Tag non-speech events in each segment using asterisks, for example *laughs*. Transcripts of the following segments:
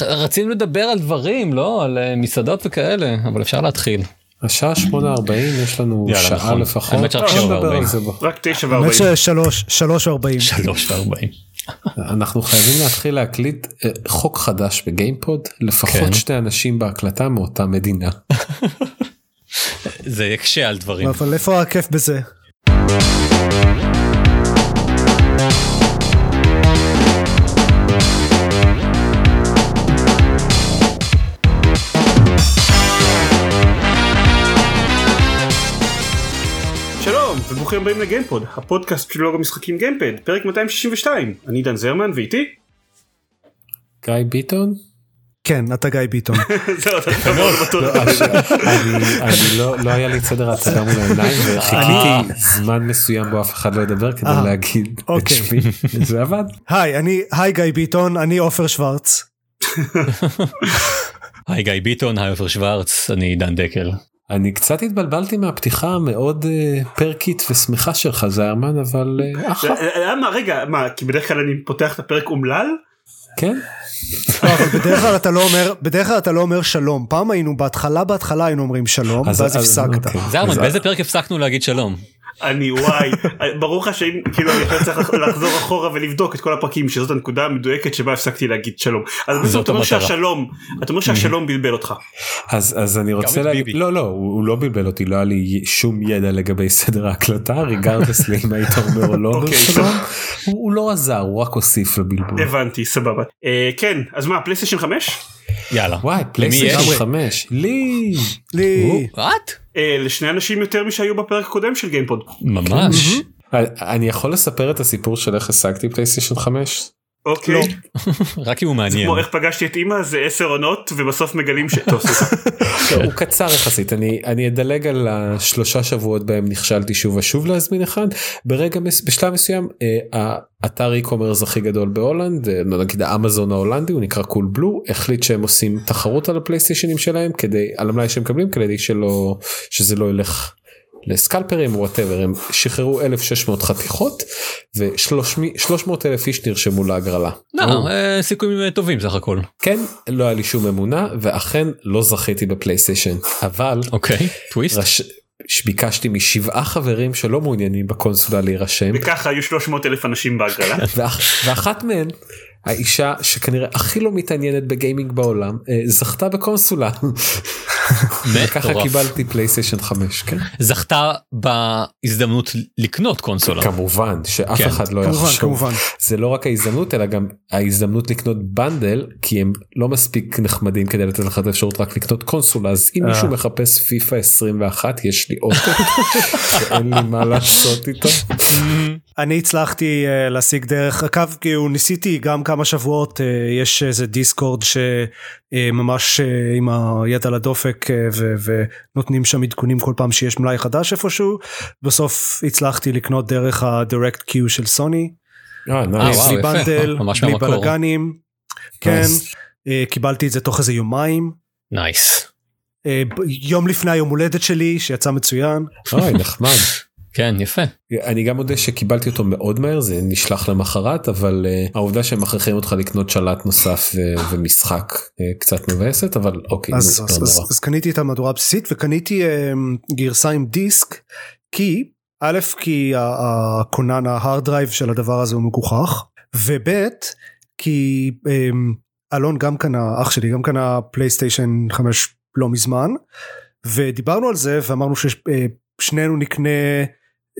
רצינו לדבר על דברים, לא? על אה, מסעדות וכאלה, אבל אפשר להתחיל. השעה 8:40 יש לנו שעה נכון. לפחות. האמת שרק. רק 9 האמת ו-40. ששלוש, שלוש ארבעים. שלוש וארבעים. אנחנו חייבים להתחיל להקליט אה, חוק חדש בגיימפוד לפחות כן. שתי אנשים בהקלטה מאותה מדינה. *laughs* זה יקשה על דברים. אבל איפה הכיף בזה? שלום וברוכים הבאים לגיימפוד הפודקאסט של לוג המשחקים גיימפד פרק 262 אני דן זרמן ואיתי גיא ביטון? כן, אתה גיא ביטון. *laughs* זהו אתה. לא, אני אני לא לא היה לי את סדר ההצגה מול העיניים *laughs* וחיכיתי זמן מסוים בו אף אחד לא ידבר כדי אה, להגיד את אוקיי. שמי *laughs* זה עבד. היי, אני, היי גיא ביטון, אני עופר שוורץ. היי גיא ביטון, היי עופר שוורץ, אני דן דקל. אני קצת התבלבלתי מהפתיחה המאוד אה, פרקית ושמחה שלך זיירמן אבל אה, אחלה למה רגע מה כי בדרך כלל אני פותח את הפרק אומלל כן לא, אבל בדרך כלל אתה לא אומר, בדרך כלל אתה לא אומר שלום. פעם היינו, בהתחלה בהתחלה היינו אומרים שלום, אז- ואז אז- הפסקת. אוקיי. זרמן, אז- באיזה פרק הפסקנו להגיד שלום? אני וואי. ברור לך שאם כאילו אני עכשיו צריך לחזור אחורה ולבדוק את כל הפרקים שזאת הנקודה המדויקת שבה הפסקתי להגיד שלום. אז בסוף זאת אתה אומר. שהשלום אתה אומר שהשלום בלבל אותך. אז אז אני רוצה להגיד. לא לא הוא לא בלבל אותי לא היה לי שום ידע לגבי סדר ההקלטה regardlessly אם היית אומר או לא אוקיי, שלום. הוא הוא לא עזר הוא רק הוסיף לבלבול. הבנתי סבבה. אה, כן אז מה פלייסטיישן 5 יאללה. וואי פלייסטיישן יש? 5 לי לי, what? אה, לשני אנשים יותר משהיו בפרק הקודם של גיימפוד ממש. אני יכול לספר את הסיפור של איך השגתי פלייסטיישן 5 אוקיי לא. *laughs* רק אם הוא זה מעניין. כמו איך פגשתי את אמא זה עשר עונות ובסוף מגלים ש... טוב סליחה. *laughs* לא, הוא קצר יחסית אני אני אדלג על השלושה שבועות בהם נכשלתי שוב ושוב להזמין אחד ברגע מס- בשלב מסוים אה, האתר e-commerce הכי גדול בהולנד אה, נגיד האמזון ההולנדי הוא נקרא Coolblue החליט שהם עושים תחרות על הפלייסטיישנים שלהם כדי על המלאי שהם מקבלים כדי שלא שזה לא ילך. לסקלפרים או whatever הם שחררו 1600 חתיכות ו300 אלף איש נרשמו להגרלה. לא, אה, סיכויים טובים סך הכל. כן לא היה לי שום אמונה ואכן לא זכיתי בפלייסטיישן אבל אוקיי, טוויסט. רש... שביקשתי משבעה חברים שלא מעוניינים בקונסולה להירשם וככה היו 300 אלף אנשים בהגרלה. ואח... ואחת מהן האישה שכנראה הכי לא מתעניינת בגיימינג בעולם אה, זכתה בקונסולה וככה. קיבלתי פלייסטיישן 5 כן זכתה בהזדמנות לקנות קונסולה. כמובן שאף כן. אחד לא כמובן, יחשוב כמובן. זה לא רק ההזדמנות אלא גם ההזדמנות לקנות בנדל כי הם לא מספיק נחמדים כדי לתת לך את האפשרות רק לקנות קונסולה אז אם אה. מישהו מחפש פיפא 21 יש לי אוטו שאין לי מה לעשות איתו. *laughs* אני הצלחתי uh, להשיג דרך הקו, כאילו ניסיתי גם כמה שבועות, uh, יש איזה דיסקורד שממש uh, עם היד על הדופק ו- ונותנים שם עדכונים כל פעם שיש מלאי חדש איפשהו, בסוף הצלחתי לקנות דרך ה-direct queue של סוני, אה, אה, בלי. bundle, בלי. בלאגנים, כן, קיבלתי את זה תוך איזה יומיים, nice. יום לפני היום הולדת שלי שיצא מצוין, אוי נחמד. כן, יפה. אני גם מודה שקיבלתי אותו מאוד מהר זה נשלח למחרת אבל אה, העובדה שהם מכריחים אותך לקנות שלט נוסף ו- ומשחק אה, קצת מבאסת אבל אוקיי אז, נו, אז, לא אז, נורא. אז קניתי את המהדורה הבסיסית וקניתי um, גרסה עם דיסק כי א' כי ה- הכונן ההארד דרייב של הדבר הזה הוא מגוחך וב' כי um, אלון גם קנה אח שלי גם קנה פלייסטיישן 5 לא מזמן ודיברנו על זה ואמרנו ששנינו נקנה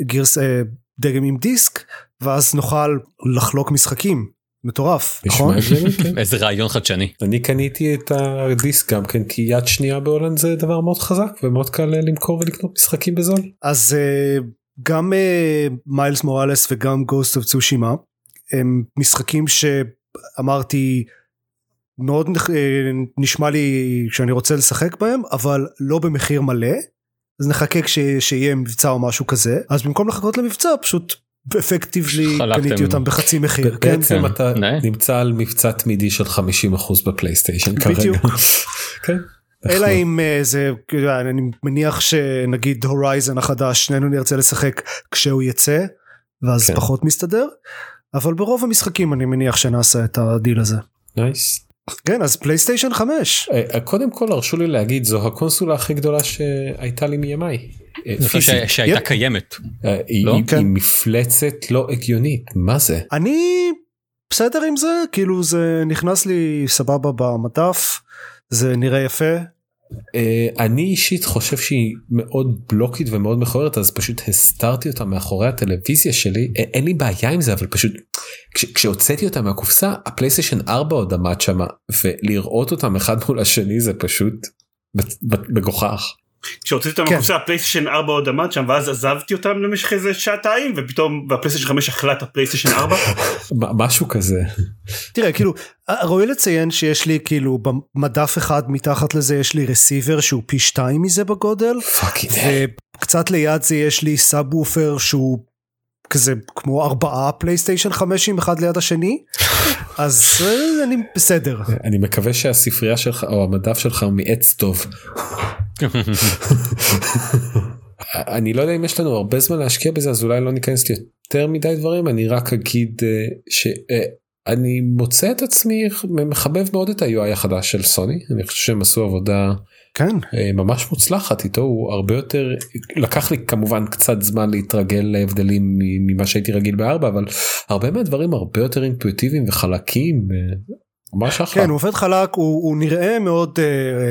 גרס אה, דגם עם דיסק ואז נוכל לחלוק משחקים מטורף נכון? כן. *laughs* איזה רעיון חדשני. אני קניתי את הדיסק גם כן כי יד שנייה בהולנד זה דבר מאוד חזק ומאוד קל אה, למכור ולקנות משחקים בזול. אז uh, גם Miles Morales וגם Ghost of Tsushima הם משחקים שאמרתי מאוד אה, נשמע לי שאני רוצה לשחק בהם אבל לא במחיר מלא אז נחכה כש, שיהיה מבצע או משהו כזה אז במקום לחכות למבצע פשוט אפקטיבלי. קניתי אותם בחצי מחיר כן? בעצם כן. אתה נמצא על מבצע תמידי של 50% בפלייסטיישן כרגע. בדיוק. *laughs* כן. אלא נחמד. אם אה, זה כאילו, אני מניח שנגיד הורייזן החדש שנינו נרצה לשחק כשהוא יצא ואז כן. פחות מסתדר אבל ברוב המשחקים אני מניח שנעשה את הדיל הזה. nice. כן אז פלייסטיישן 5 אה, קודם כל הרשו לי להגיד זו הקונסולה הכי גדולה שהייתה לי מימיי. אה. ש- שהייתה. קיימת. אה, היא- לא? כן. מפלצת לא הגיונית מה זה אני בסדר עם זה כאילו זה נכנס לי סבבה במדף זה נראה יפה אה, אני אישית חושב שהיא מאוד בלוקית ומאוד מכוערת אז פשוט הסתרתי אותה מאחורי הטלוויזיה שלי אה, אין לי בעיה עם זה אבל פשוט כש- כשהוצאתי אותה מהקופסה הפלייסטיישן 4 עוד עמד שמה ולראות אותם אחד מול השני זה פשוט מגוחך. כשהוצאתי אותם כן. מהקופסה הפלייסטיישן 4 עוד עמד שם ואז עזבתי אותם למשך איזה שעתיים ופתאום והפלייסטיישן 5 אכלה את הפלייסטיישן 4 *laughs* מ- משהו כזה. תראה כאילו ראוי לציין שיש לי כאילו במדף אחד מתחת לזה יש לי רסיבר שהוא פי שתיים מזה בגודל fucking וקצת ליד זה יש לי סאב וופר שהוא כזה כמו ארבעה פלייסטיישן חמשים אחד ליד השני *laughs* אז אה, אני בסדר אני מקווה שהספרייה שלך או המדף שלך הוא מעץ טוב. אני לא יודע אם יש לנו הרבה זמן להשקיע בזה אז אולי לא ניכנס ליותר מדי דברים. אני רק אגיד אה, שאני מוצא את עצמי מחבב מאוד את ה-UI החדש של סוני. אני חושב שהם עשו עבודה כן. אה, ממש מוצלחת איתו. הוא הרבה יותר לקח לי כמובן קצת זמן להתרגל להבדלים ממה שהייתי רגיל בארבע אבל הרבה מהדברים הרבה יותר אינטואיטיביים וחלקים אה, ממש אחלה. כן הוא עובד חלק הוא, הוא נראה מאוד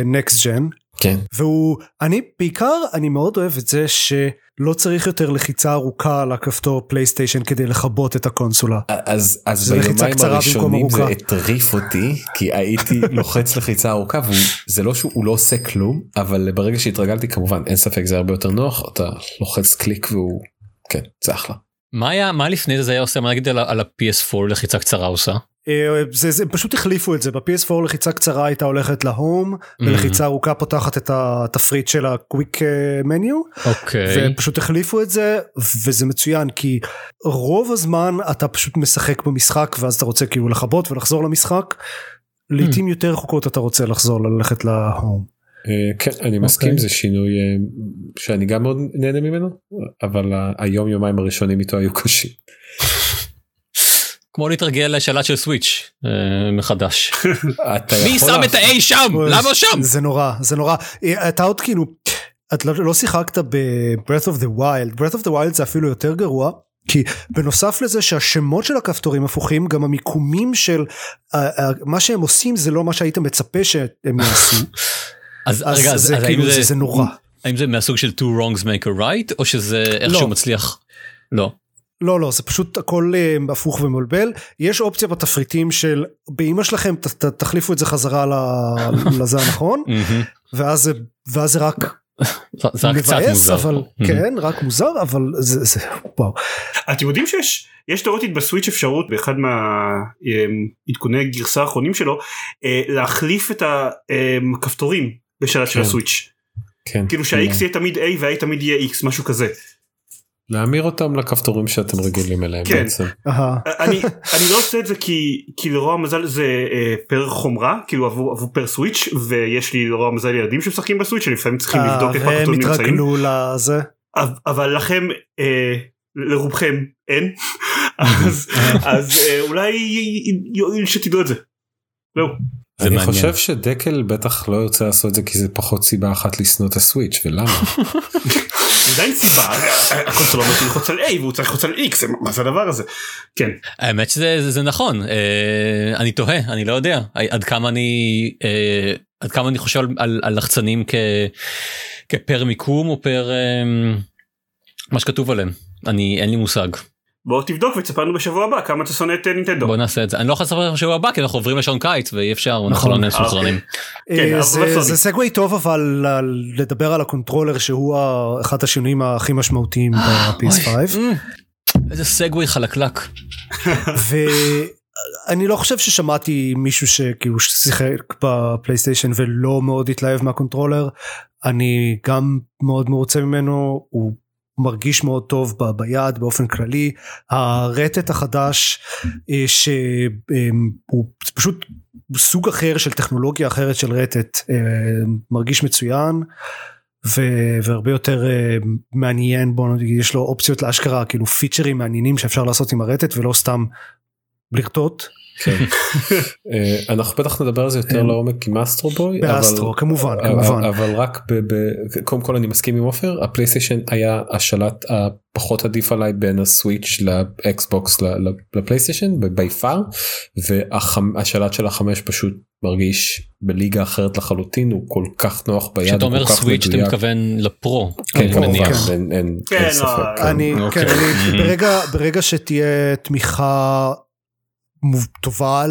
next uh, gen כן. והוא אני בעיקר אני מאוד אוהב את זה שלא צריך יותר לחיצה ארוכה על הכפתור פלייסטיישן כדי לכבות את הקונסולה. אז אז זה לחיצה ביומיים קצרה במקום הראשונים זה ארוכה. הטריף אותי כי הייתי *laughs* לוחץ לחיצה ארוכה וזה לא שהוא לא עושה כלום אבל ברגע שהתרגלתי כמובן אין ספק זה הרבה יותר נוח אתה לוחץ קליק והוא כן זה אחלה. מה היה מה לפני זה היה עושה מה נגיד על על ה-PS4 לחיצה קצרה עושה? אה, זה, זה פשוט החליפו את זה ב-PS4 לחיצה קצרה הייתה הולכת להום ולחיצה ארוכה פותחת את התפריט של הקוויק מניו אוקיי. ופשוט החליפו את זה וזה מצוין כי רוב הזמן אתה פשוט משחק במשחק ואז אתה רוצה כאילו לכבות ולחזור למשחק. לעתים יותר רחוקות אתה רוצה לחזור ללכת להום. אה, כן אני מסכים אוקיי. זה שינוי אה, שאני גם מאוד נהנה ממנו אבל היום יומיים הראשונים איתו היו קשים. כמו להתרגל לשלט של סוויץ' אה, מחדש. *laughs* מי שם את ה-A שם? למה שם? זה נורא זה נורא אה, אתה עוד כאילו את לא, לא שיחקת ב-Breath of the Wild Breath of the Wild זה אפילו יותר גרוע. כי בנוסף לזה שהשמות של הכפתורים הפוכים גם המיקומים של uh, uh, מה שהם עושים זה לא מה שהיית מצפה שהם *laughs* יעשו אז אז רגע אז זה אז כאילו האם זה, זה נורא האם זה מהסוג של two wrongs make a right או שזה איכשהו לא. מצליח? לא. לא לא זה פשוט הכל uh, הפוך ומבלבל יש אופציה בתפריטים של באמא שלכם ת, ת, תחליפו את זה חזרה *laughs* לזה הנכון. ואז זה ואז זה רק זה- רק קצת מבאס מוזר. אבל. כן רק מוזר אבל זה זה וואו אתם יודעים שיש יש תאורטית בסוויץ' אפשרות באחד מהעדכוני גרסה האחרונים שלו אה, להחליף את הכפתורים בשלט של כן. הסוויץ' כן. כאילו שה-X יהיה תמיד A וה-A תמיד יהיה X משהו כזה. להמיר אותם לכפתורים שאתם רגילים אליהם כן. בעצם. אני אני לא עושה את זה כי כי לרוע המזל זה אה, פר חומרה כאילו עבור עבור פר סוויץ' ויש לי לרוע המזל ילדים שמשחקים בסוויץ' שלפעמים צריכים לבדוק איפה הכפתורים נמצאים התרגלו לזה אבל- אבל לכם אה, לרובכם אין *laughs* אז אז אה, אולי יועיל שתדעו את זה. זהו. זה אני מעניין. חושב שדקל בטח לא ירצה לעשות את זה כי זה פחות סיבה אחת לשנוא את הסוויץ' ולמה. *laughs* זה עדיין סיבה. הקונסולה אומרת ללחוץ על A והוא צריך ללחוץ על X מה זה הדבר הזה. כן. האמת שזה זה, זה נכון. אה, אני תוהה אני לא יודע. עד כמה אני אה, עד כמה אני חושב על, על, על לחצנים כ, כפר מיקום או פר אה, מה שכתוב עליהם. אני אין לי מושג בוא תבדוק ותספר לנו בשבוע הבא כמה אתה שונא את אה, נינטנדו. בוא נעשה את זה אני לא יכול לספר לך בשבוע הבא כי אנחנו עוברים לשעון קיץ ואי אפשר אנחנו נכון. לא אה, אוקיי. סוזרנים. כן, אה, זה- segue טוב אבל על- לדבר על ה controller שהוא אחד השינויים הכי משמעותיים ב-PS5 אוי, איזה segue חלקלק. ואני לא חושב ששמעתי מישהו שכאילו שיחק בפלייסטיישן ולא מאוד התלהב מה controller אני גם מאוד מרוצה ממנו הוא מרגיש מאוד טוב ביד באופן כללי הרטט החדש אה, שהוא פשוט סוג אחר של טכנולוגיה אחרת של רטט אה, מרגיש מצוין. ו- והרבה יותר uh, מעניין בוא נגיד יש לו אופציות לאשכרה כאילו פיצ'רים מעניינים שאפשר לעשות עם הרטט ולא סתם לרטוט אנחנו בטח נדבר על זה יותר לעומק עם אסטרובוי. באסטרו אבל- כמובן כמובן. אבל רק קודם כל אני מסכים עם עופר הפלייסטיישן היה השלט הפחות עדיף עליי בין הסוויץ' לאקסבוקס ל- ל- לפלייסטיישן בי פאר והשלט של החמש פשוט מרגיש בליגה אחרת לחלוטין הוא כל כך נוח ביד. כשאתה אומר סוויץ' אתה. מתכוון לפרו. כן כמובן. אין- כן, ספק. כן. כן, ברגע שתהיה תמיכה טובה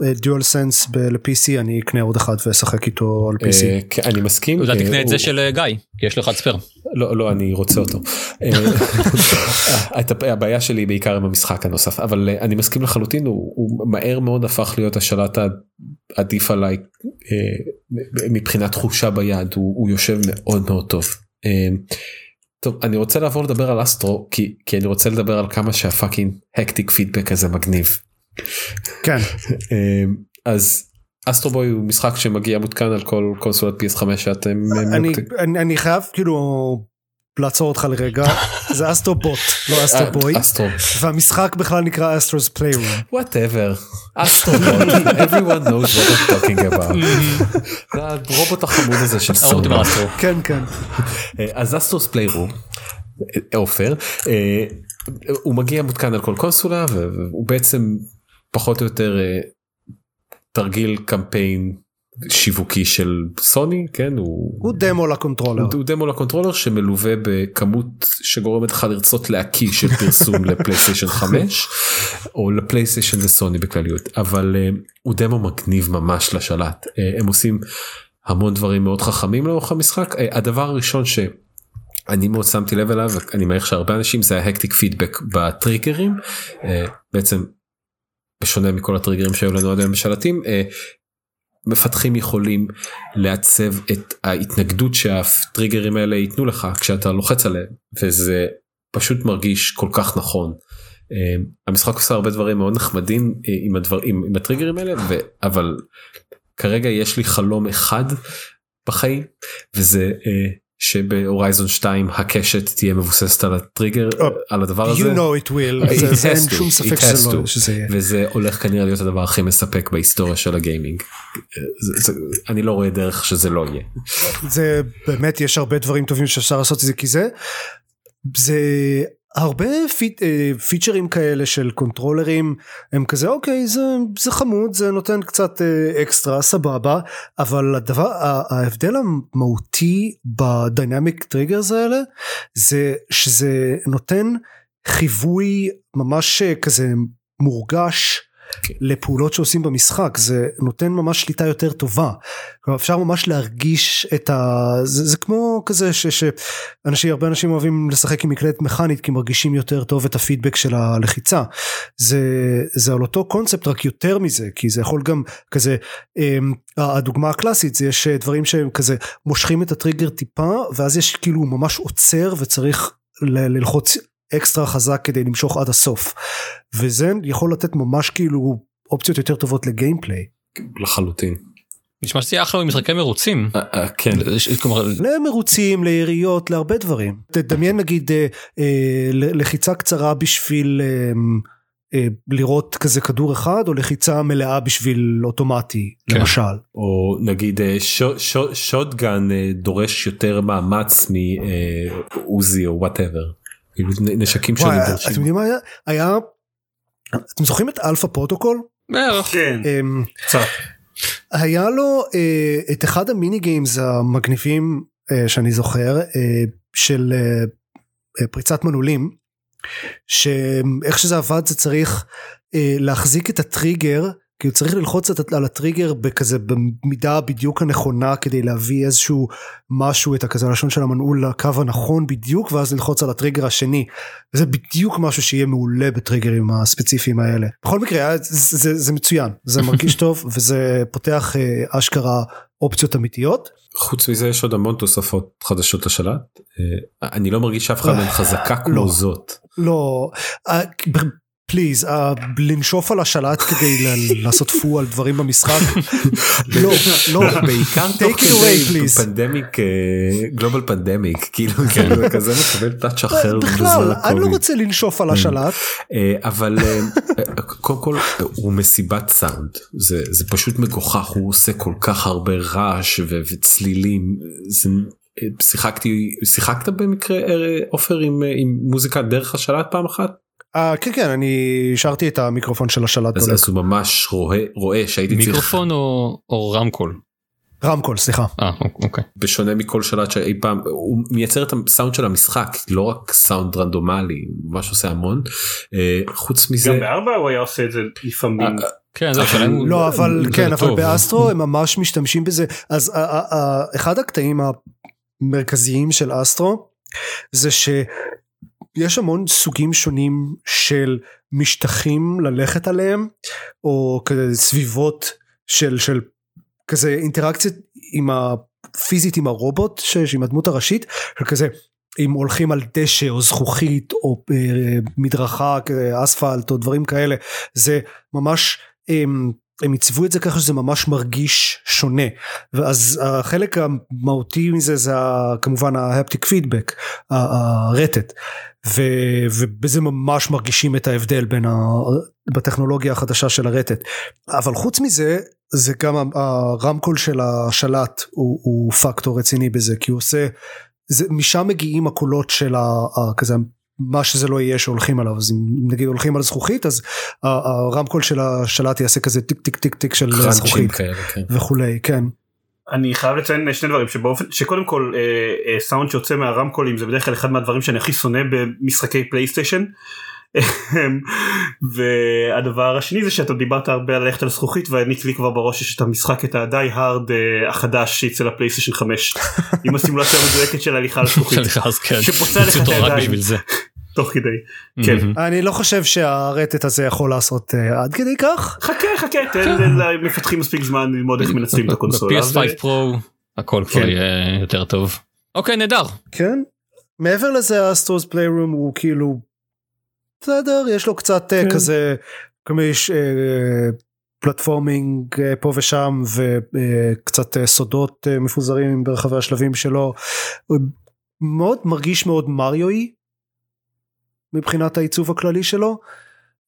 לדיואל סנס ל-PC אני אקנה עוד אחד ואשחק איתו על PC. אה, כן, אני מסכים. אולי אה, תקנה את זה של אה, גיא כי יש לך spare. לא לא אני רוצה אותו. *laughs* הבעיה- שלי בעיקר עם המשחק הנוסף אבל אני מסכים לחלוטין הוא, מהר מאוד הפך להיות השלט העדיף עליי מבחינת תחושה ביד הוא, יושב מאוד מאוד טוב. טוב אני רוצה לעבור לדבר על אסטרו כי כי אני רוצה לדבר על כמה שה fucking haptic feedback הזה מגניב. כן, אה, אז אסטרובוי הוא משחק שמגיע מותקן על כל קונסולת PS5 שאתם אה, אני, אני, אני חייב כאילו לעצור אותך לרגע, *laughs* זה אסטרובוט, לא אסטרובוי, אה, אסטרו. והמשחק בכלל נקרא אסטרוס פליירום. whatever. אסטרובוט. *laughs* Everyone knows what I'm talking about. *laughs* זה הרובוט החמוד הזה של האסטרו. כן, כן. אה, אז Astro's Playroom עופר אה, הוא מגיע מותקן על כל קונסולה והוא בעצם פחות או יותר אה, תרגיל קמפיין שיווקי של סוני כן? הוא הוא דמו ל controller. הוא דמו ל controller שמלווה בכמות שגורמת לך לרצות להקיא של פרסום *laughs* לפלייסטיישן 5 או לפלייסטיישן וסוני בכלליות. אבל uh, הוא דמו מגניב ממש לשלט. uh, הם עושים המון דברים מאוד חכמים לאורך המשחק. הדבר הראשון שאני מאוד שמתי לב אליו אני מעריך שהרבה אנשים זה ה haptic feedback בטריגרים. בעצם בשונה מכל הטריגרים שהיו לנו עד היום בשלטים. uh, מפתחים יכולים לעצב את ההתנגדות שהטריגרים האלה ייתנו לך כשאתה לוחץ עליהם וזה פשוט מרגיש כל כך נכון. אה, המשחק עושה הרבה דברים מאוד נחמדים אה, עם הדבר עם, הטריגרים האלה ו, אבל כרגע יש לי חלום אחד בחיים וזה אה, שבהורייזון 2 הקשת תהיה מבוססת על הטריגר Oh, על הדבר הזה You know it will, It זה- אין שום ספק שזה לא-. שזה יהיה. וזה הולך כנראה להיות הדבר הכי מספק בהיסטוריה של ה gaming. זה, זה, אני לא רואה דרך שזה לא יהיה. זה באמת יש הרבה דברים טובים שאפשר לעשות את זה כי זה זה הרבה פיט, אה, פיצ'רים כאלה של קונטרולרים הם כזה אוקיי זה זה חמוד זה נותן קצת אה, אקסטרה סבבה. אבל הדבר ההבדל המהותי ב dynamic triggers האלה זה שזה נותן חיווי ממש אה, כזה מורגש לפעולות שעושים במשחק זה נותן ממש שליטה יותר טובה. אפשר ממש להרגיש את ה... זה, זה כמו כזה ש, שאנשים הרבה אנשים אוהבים לשחק עם מקלדת מכנית כי מרגישים יותר טוב את הפידבק של הלחיצה. זה, זה על אותו קונספט רק יותר מזה כי זה יכול גם כזה אמ, הדוגמה הקלאסית זה יש דברים שהם כזה מושכים את הטריגר טיפה ואז יש כאילו ממש עוצר וצריך ללחוץ אקסטרה חזק כדי למשוך עד הסוף וזה יכול לתת ממש כאילו אופציות יותר טובות לגיימפליי. לחלוטין. נשמע שזה יהיה אחלה במשחקי מרוצים. אה, אה, כן. כלומר, למרוצים, ליריות, להרבה דברים. תדמיין נגיד אה, ל- לחיצה קצרה בשביל לראות כזה כדור אחד או לחיצה מלאה בשביל אוטומטי כן. למשל. או נגיד שו- שו- shotgun דורש יותר מאמץ מעוזי או whatever. כאילו נשקים שונים אתם דורשים. יודעים מה היה? היה, אתם זוכרים את Alpha Protocol? בערך. כן. אמ. היה לו אה, את אחד ה mini games המגניבים אה, שאני זוכר אה, של פריצת מנעולים שאיך שזה עבד זה צריך להחזיק את הטריגר הוא צריך ללחוץ על הטריגר בכזה במידה בדיוק הנכונה כדי להביא איזשהו משהו את הכזה הלשון של המנעול לקו הנכון בדיוק ואז ללחוץ על הטריגר השני. זה בדיוק משהו שיהיה מעולה בטריגרים הספציפיים האלה. בכל מקרה היה- זה, זה, זה מצוין זה *laughs* מרגיש טוב וזה פותח אה, אשכרה אופציות אמיתיות. חוץ מזה יש עוד המון תוספות חדשות לשלט. אה, אני לא מרגיש שאף אחד מהן חזקה כמו לא. זאת. לא, אה, פליז, לנשוף על השלט כדי לעשות פו על דברים במשחק, לא, לא, בעיקר Take תוך it away, כדי please. פנדמיק גלובל פנדמיק כאילו כן. זה כזה מקבל טאץ' אחר בזמן בכלל, אני לא. רוצה לנשוף על השלט, אה, אבל אה, אה, קודם כל אה, הוא מסיבת סאונד. זה זה פשוט מגוחך הוא עושה כל כך הרבה רעש ו- וצלילים. זה אה, שיחקתי שיחקת במקרה אה, עופר עם אה, עם מוזיקה דרך השלט פעם אחת אה, כן כן, אני השארתי את המיקרופון של השלט אז, אז הוא ממש רואה רואה שהייתי צריך מיקרופון או, או רמקול? רמקול, סליחה. אה אוקיי. בשונה מכל שלט שאי פעם הוא מייצר את הסאונד של המשחק לא רק סאונד רנדומלי הוא ממש עושה המון אה, חוץ מזה גם בארבע הוא היה עושה את זה לפעמים. אה, כן זה הוא... לא אבל זה כן אבל. באסטרו הם ממש משתמשים בזה אז אחד הקטעים המרכזיים של אסטרו זה שיש המון סוגים שונים של משטחים ללכת עליהם או כזה סביבות של של כזה אינטראקציה עם הפיזית עם הרובוט שיש עם הדמות הראשית של כזה אם הולכים על דשא או זכוכית או אה, מדרכה כזה, אספלט או דברים כאלה זה ממש הם, הם עיצבו את זה ככה שזה ממש מרגיש שונה. ואז החלק המהותי מזה זה כמובן ההפטיק פידבק הרטט. ו, ובזה ממש מרגישים את ההבדל בין ה, בטכנולוגיה החדשה של הרטט. אבל חוץ מזה זה גם הרמקול של השלט הוא, הוא פקטור רציני בזה כי הוא עושה זה, משם מגיעים הקולות של ה, כזה מה שזה לא יהיה שהולכים עליו אז אם נגיד הולכים על זכוכית אז הרמקול של השלט יעשה כזה טיק טיק טיק טיק של crunch ים זכוכית כאלה כן. וכולי כן אני חייב לציין שני דברים שבאופן שקודם כל אה, אה, סאונד שיוצא מהרמקולים זה בדרך כלל אחד מהדברים שאני הכי שונא במשחקי פלייסטיישן. והדבר השני זה שאתה דיברת הרבה על ללכת על זכוכית והעניק לי כבר בראש יש את המשחק את ה Die Hard אה, החדש שיצא לפלייסטיישן 5 עם הסימולציה המדויקת של הליכה על *laughs* זכוכית כן. שפוצע לך את הידיים. תוך כדי. כן. אני לא חושב שהרטט הזה יכול לעשות אה, עד כדי כך חכה חכה תן למפתחים מספיק זמן ללמוד איך מנצלים את הקונסולה. ב-PS5 פרו הכל כבר כן. יהיה יותר טוב. אוקיי נהדר. כן מעבר לזה אסטרוס פליירום הוא כאילו בסדר יש לו קצת אה, כן. כזה אה, פלטפורמינג אה, פה ושם וקצת אה, סודות אה, מפוזרים ברחבי השלבים שלו מאוד מרגיש מאוד מריואי מבחינת העיצוב הכללי שלו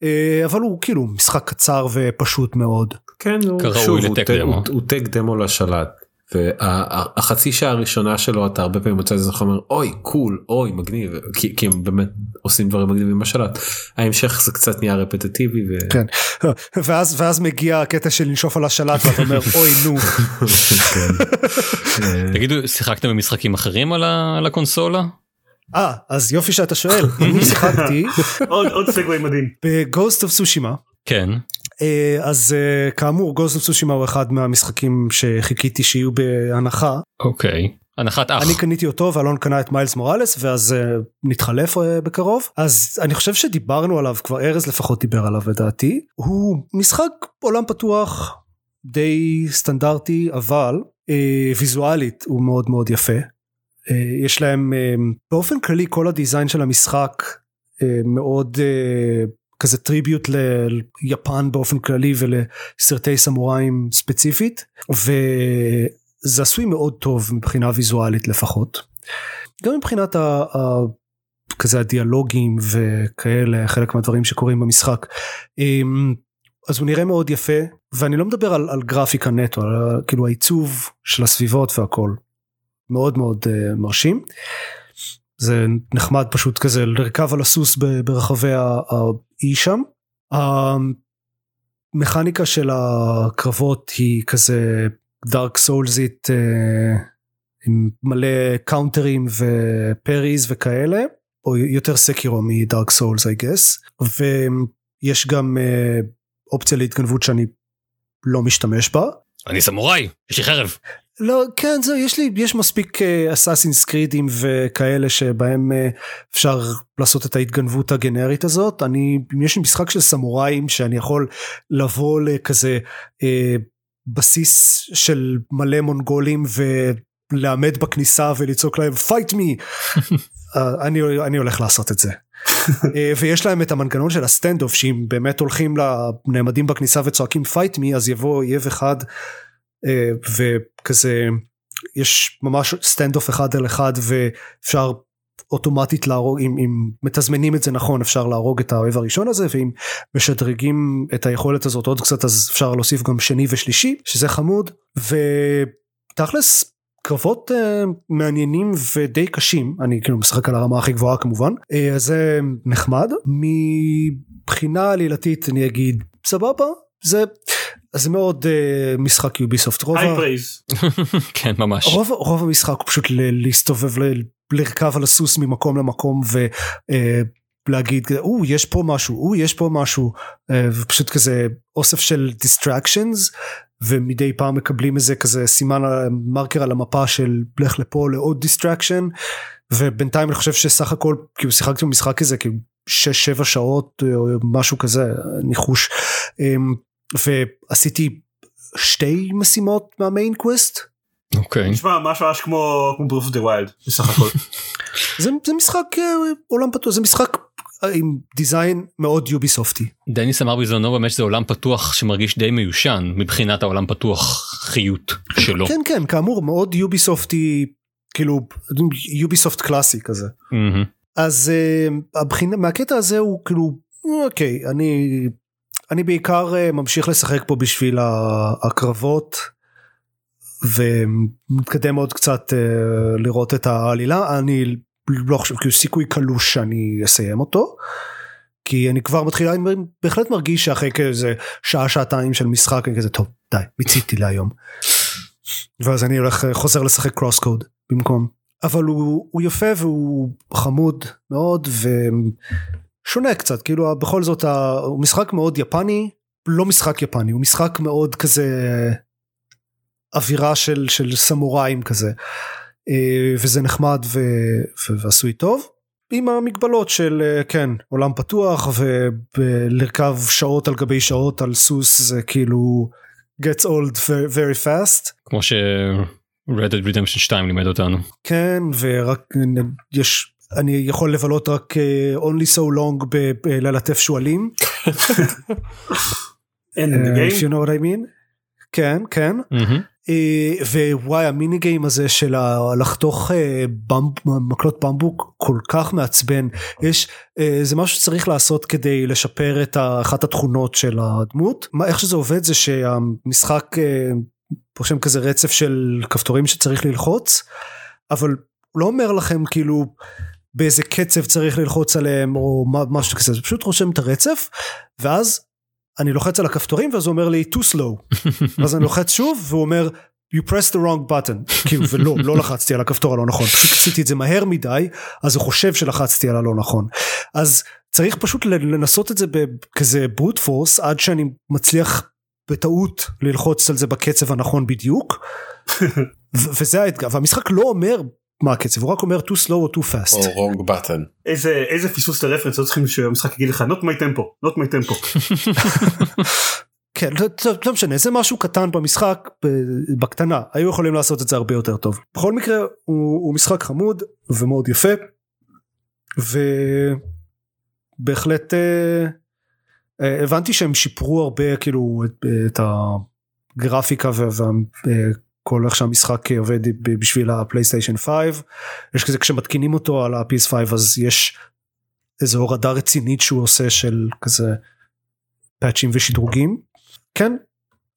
אה, אבל הוא כאילו משחק קצר ופשוט מאוד כן, הוא, כראוי שוב, הוא לטק טק- דמו. הוא- הוא טק דמו לשלט. והחצי שעה הראשונה שלו אתה הרבה פעמים מוצא איזה חומר אוי קול אוי מגניב כי, כי הם באמת עושים דברים מגניבים בשלט. ההמשך זה קצת נהיה רפטטיבי. ו... כן *laughs* ואז ואז מגיע הקטע של לנשוף על השלט ואתה אומר *laughs* אוי נו כן. *laughs* תגידו שיחקתם במשחקים אחרים על ה- על הקונסולה? אה אז יופי שאתה שואל *laughs* אני שיחקתי עוד עוד סגווי מדהים. ב Ghost of Tsushima כן. אה, אז אה, כאמור Ghost of Tsushima הוא אחד מהמשחקים שחיכיתי שיהיו בהנחה אוקיי. הנחת אח. אני קניתי אותו ואלון קנה את Miles Morales ואז אה, נתחלף אה, בקרוב אז אני חושב שדיברנו עליו כבר ארז לפחות דיבר עליו לדעתי הוא משחק עולם פתוח די סטנדרטי אבל אה, ויזואלית הוא מאוד מאוד יפה. אה, יש להם אה, באופן כללי כל הדיזיין של המשחק אה, מאוד כזה טריביוט ליפן באופן כללי ולסרטי סמוראים ספציפית וזה עשוי מאוד טוב מבחינה ויזואלית לפחות. גם מבחינת ה... ה... כזה הדיאלוגים וכאלה חלק מהדברים שקורים במשחק. אז הוא נראה מאוד יפה ואני לא מדבר על, על גרפיקה נטו על כאילו העיצוב של הסביבות והכל מאוד מאוד uh, מרשים. זה נחמד פשוט כזה לרכב על הסוס ברחבי האי שם. המכניקה של הקרבות היא כזה Dark Souls־ית uh, עם מלא קאונטרים ו parries וכאלה או יותר Sekiro מ Dark Souls I guess ויש גם uh, אופציה להתגנבות שאני לא משתמש בה. אני סמוראי יש לי חרב. לא כן זהו יש לי יש מספיק אסאסינס קרידים וכאלה שבהם אה, אפשר לעשות את ההתגנבות הגנרית הזאת. אני יש לי משחק של סמוראים שאני יכול לבוא לכזה אה, בסיס של מלא מונגולים ולעמד בכניסה ולצעוק להם fight me! *laughs* אה, אני אני הולך לעשות את זה. *laughs* אה, ויש להם את המנגנון של ה standoff שאם באמת הולכים לנעמדים בכניסה וצועקים fight me אז יבוא אויב אחד אה, וכזה יש ממש standoff אחד על אחד ואפשר אוטומטית להרוג אם, אם מתזמנים את זה נכון אפשר להרוג את האויב הראשון הזה ואם משדרגים את היכולת הזאת עוד קצת אז אפשר להוסיף גם שני ושלישי שזה חמוד ותכלס קרבות uh, מעניינים ודי קשים אני כאילו משחק על הרמה הכי גבוהה כמובן. uh, זה נחמד. מבחינה עלילתית אני אגיד סבבה זה זה מאוד uh, משחק Ubisoft רוב, פרייז. *laughs* כן ממש. רוב, רוב המשחק הוא פשוט ל- להסתובב ל- לרכב על הסוס ממקום למקום ולהגיד או יש פה משהו או יש פה משהו אה, ופשוט כזה אוסף של distractions ומדי פעם מקבלים איזה כזה סימן מרקר על המפה של לך לפה לעוד distraction ובינתיים אני חושב שסך הכל כאילו שיחקתי במשחק הזה כאילו 6-7 שעות או משהו כזה ניחוש אמ, ועשיתי שתי משימות מה main quest אוקיי. נשמע ממש ממש כמו כמו Breath of the Wild בסך הכל. *laughs* זה, זה משחק אה, עולם פתוח זה משחק אה, עם דיזיין מאוד יוביסופטי דניס אמר בזמנו באמת שזה עולם פתוח שמרגיש די מיושן מבחינת העולם פתוח חיות שלו. כן כן כאמור מאוד יוביסופטי כאילו יוביסופט קלאסי כזה מהמם. אז uh, הבחינה מהקטע הזה הוא כאילו אוקיי אני אני בעיקר uh, ממשיך לשחק פה בשביל הקרבות ומתקדם עוד קצת uh, לראות את העלילה אני לא חושב כאילו סיכוי קלוש שאני אסיים אותו. כי אני כבר מתחיל אני בהחלט מרגיש שאחרי כזה שעה שעתיים של משחק אני כזה טוב די מיציתי להיום. ואז אני הולך חוזר לשחק קרוס קוד במקום אבל הוא, הוא יפה והוא חמוד מאוד ושונה קצת כאילו בכל זאת הוא משחק מאוד יפני לא משחק יפני הוא משחק מאוד כזה אווירה של של סמוראים כזה אה, וזה נחמד ו, ו, ועשוי טוב. עם המגבלות של אה, כן עולם פתוח ולרכב שעות על גבי שעות על סוס זה כאילו gets old very, very fast כמו ש... Red Dead Redemption 2 לימד אותנו. כן ורק יש אני יכול לבלות רק אה, only so long בללטף שועלים אין אה, you know what I mean. כן כן. אה, ווואי המיני גיים הזה של לחתוך במב, מקלות במבוק כל כך מעצבן יש זה משהו שצריך לעשות כדי לשפר את אחת התכונות של הדמות מה, איך שזה עובד זה שהמשחק רושם כזה רצף של כפתורים שצריך ללחוץ אבל הוא לא אומר לכם כאילו באיזה קצב צריך ללחוץ עליהם או משהו כזה. זה פשוט רושם את הרצף ואז אני לוחץ על הכפתורים ואז הוא אומר לי too slow. *laughs* אז אני לוחץ שוב והוא אומר you press the wrong button. כאילו ולא לא לחצתי על הכפתור הלא נכון. עשיתי את זה מהר מדי אז הוא חושב שלחצתי על הלא נכון. אז צריך פשוט לנסות את זה בכזה brute force עד שאני מצליח בטעות ללחוץ על זה בקצב הנכון בדיוק. *laughs* וזה האתגר. והמשחק לא אומר מה הקצב הוא רק אומר too slow או too fast או wrong button. איזה איזה פספוס לרפרנס לא צריכים שהמשחק יגיד לך not my tempo not my tempo. *laughs* כן לא, לא, לא משנה זה משהו קטן במשחק בקטנה היו יכולים לעשות את זה הרבה יותר טוב בכל מקרה הוא, הוא משחק חמוד ומאוד יפה ובהחלט אה, אה, הבנתי שהם שיפרו הרבה כאילו את, את הגרפיקה וכל איך שהמשחק עובד בשביל הפלייסטיישן 5 יש כזה כשמתקינים אותו על ה-PS5 אז יש איזו הורדה רצינית שהוא עושה של כזה פאצ'ים ושדרוגים כן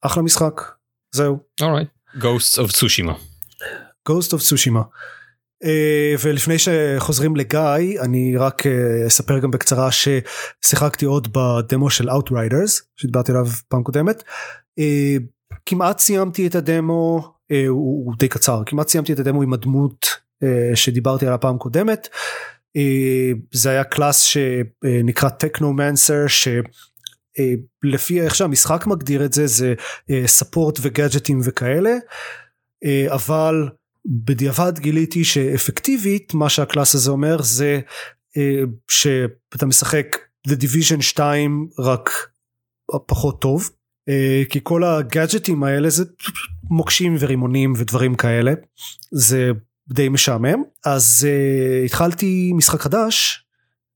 אחלה משחק זהו Alright. Ghosts of Tsushima. Ghost of Tsushima. Uh, ולפני שחוזרים לגיא אני רק uh, אספר גם בקצרה ששיחקתי עוד בדמו של Outriders שדיברתי עליו פעם קודמת. Uh, כמעט סיימתי את הדמו הוא, הוא די קצר. כמעט סיימתי את הדמו עם הדמות uh, שדיברתי עליה פעם קודמת. Uh, זה היה class שנקרא Technomancer ש... אה, לפי איך שהמשחק מגדיר את זה זה support וגאדג'טים וכאלה. אה, אבל בדיעבד גיליתי שאפקטיבית מה שה class הזה אומר זה אה, שאתה משחק The Division 2 רק פחות טוב. אה, כי כל הגאדג'טים האלה זה מוקשים ורימונים ודברים כאלה. זה די משעמם. אז uh, התחלתי משחק חדש.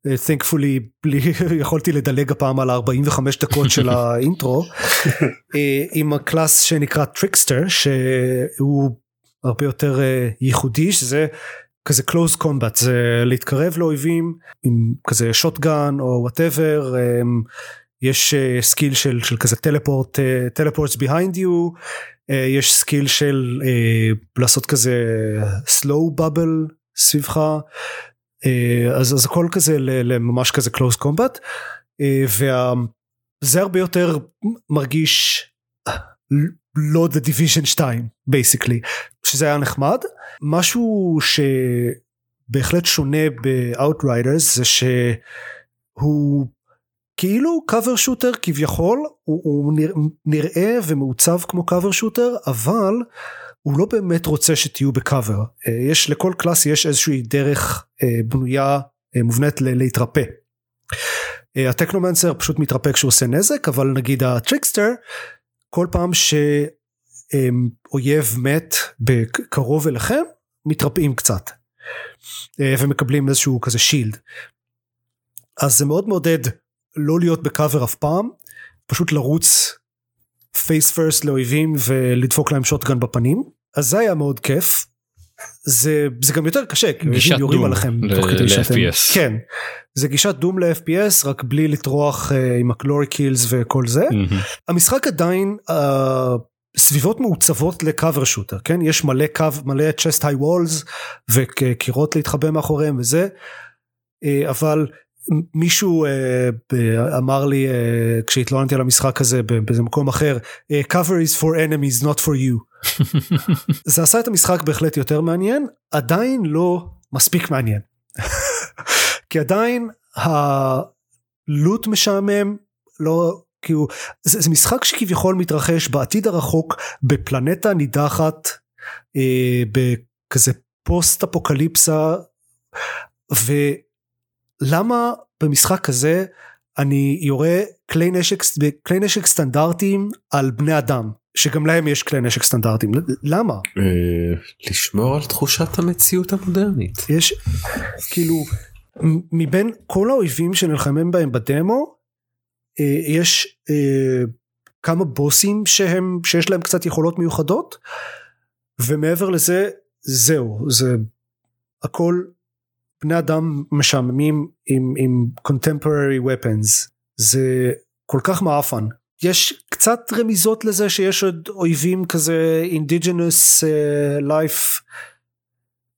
uh, thankfully בלי *laughs* יכולתי לדלג הפעם על 45 דקות של *laughs* האינטרו. uh, עם ה class שנקרא Trickster שהוא הרבה יותר uh, ייחודי שזה כזה close combat. זה להתקרב לאויבים עם כזה shotgun או whatever um, יש skill של, של כזה teleport teleports behind you יש skill של uh, לעשות כזה slow bubble סביבך uh, אז, אז הכל כזה לממש כזה close combat וזה הרבה יותר מרגיש לא The Division 2 basically שזה היה נחמד. משהו שבהחלט שונה ב-Outriders זה שהוא כאילו cover shooter כביכול הוא, הוא נראה ומעוצב כמו cover shooter אבל הוא לא באמת רוצה שתהיו בקאבר יש לכל class יש איזושהי דרך בנויה מובנית להתרפא. ה Technomancer פשוט מתרפא כשהוא עושה נזק אבל נגיד ה Trickster כל פעם שאויב מת בקרוב אליכם מתרפאים קצת. ומקבלים איזשהו כזה shield אז זה מאוד מעודד לא להיות בקאבר אף פעם פשוט לרוץ face first לאויבים ולדפוק להם shotgun בפנים. אז זה היה מאוד כיף. זה זה גם יותר קשה כי אויבים יורים עליכם תוך כדי שאתם כן. זה גישת Doom ל-FPS רק בלי לטרוח uh, עם ה glory kills וכל זה. mm-hmm. המשחק עדיין uh, סביבות מעוצבות לקאבר שוטר כן? יש מלא קו מלא צ'סט היי וולס וקירות להתחבא מאחוריהם וזה. uh, אבל מישהו uh, אמר לי uh, כשהתלוננתי על המשחק הזה באיזה מקום אחר cover is for enemies not for you. *laughs* זה עשה את המשחק בהחלט יותר מעניין עדיין לא מספיק מעניין. כי עדיין הלוט משעמם לא כאילו זה, זה משחק שכביכול מתרחש בעתיד הרחוק בפלנטה נידחת אה, בכזה פוסט אפוקליפסה ולמה במשחק כזה אני יורה כלי נשק כלי נשק סטנדרטיים על בני אדם שגם להם יש כלי נשק סטנדרטיים? למה? לשמור על תחושת המציאות המודרנית. יש כאילו מבין כל האויבים שנלחמים בהם בדמו יש כמה בוסים שהם שיש להם קצת יכולות מיוחדות ומעבר לזה זהו זה הכל בני אדם משעממים עם, עם contemporary weapons זה כל כך מעפן יש קצת רמיזות לזה שיש עוד אויבים כזה indigenous uh, life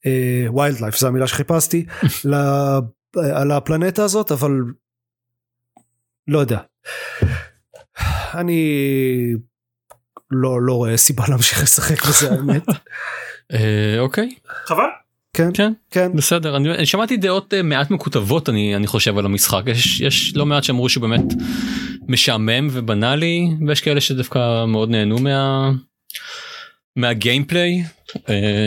uh, wildlife זו המילה שחיפשתי *laughs* לה, על הפלנטה הזאת אבל לא יודע אני לא לא רואה סיבה להמשיך לשחק בזה האמת. אוקיי. חבל. כן כן כן בסדר אני, אני שמעתי דעות uh, מעט מקוטבות אני אני חושב על המשחק יש יש לא מעט שאמרו שהוא באמת משעמם ובנאלי ויש כאלה שדווקא מאוד נהנו מה מה gameplay uh,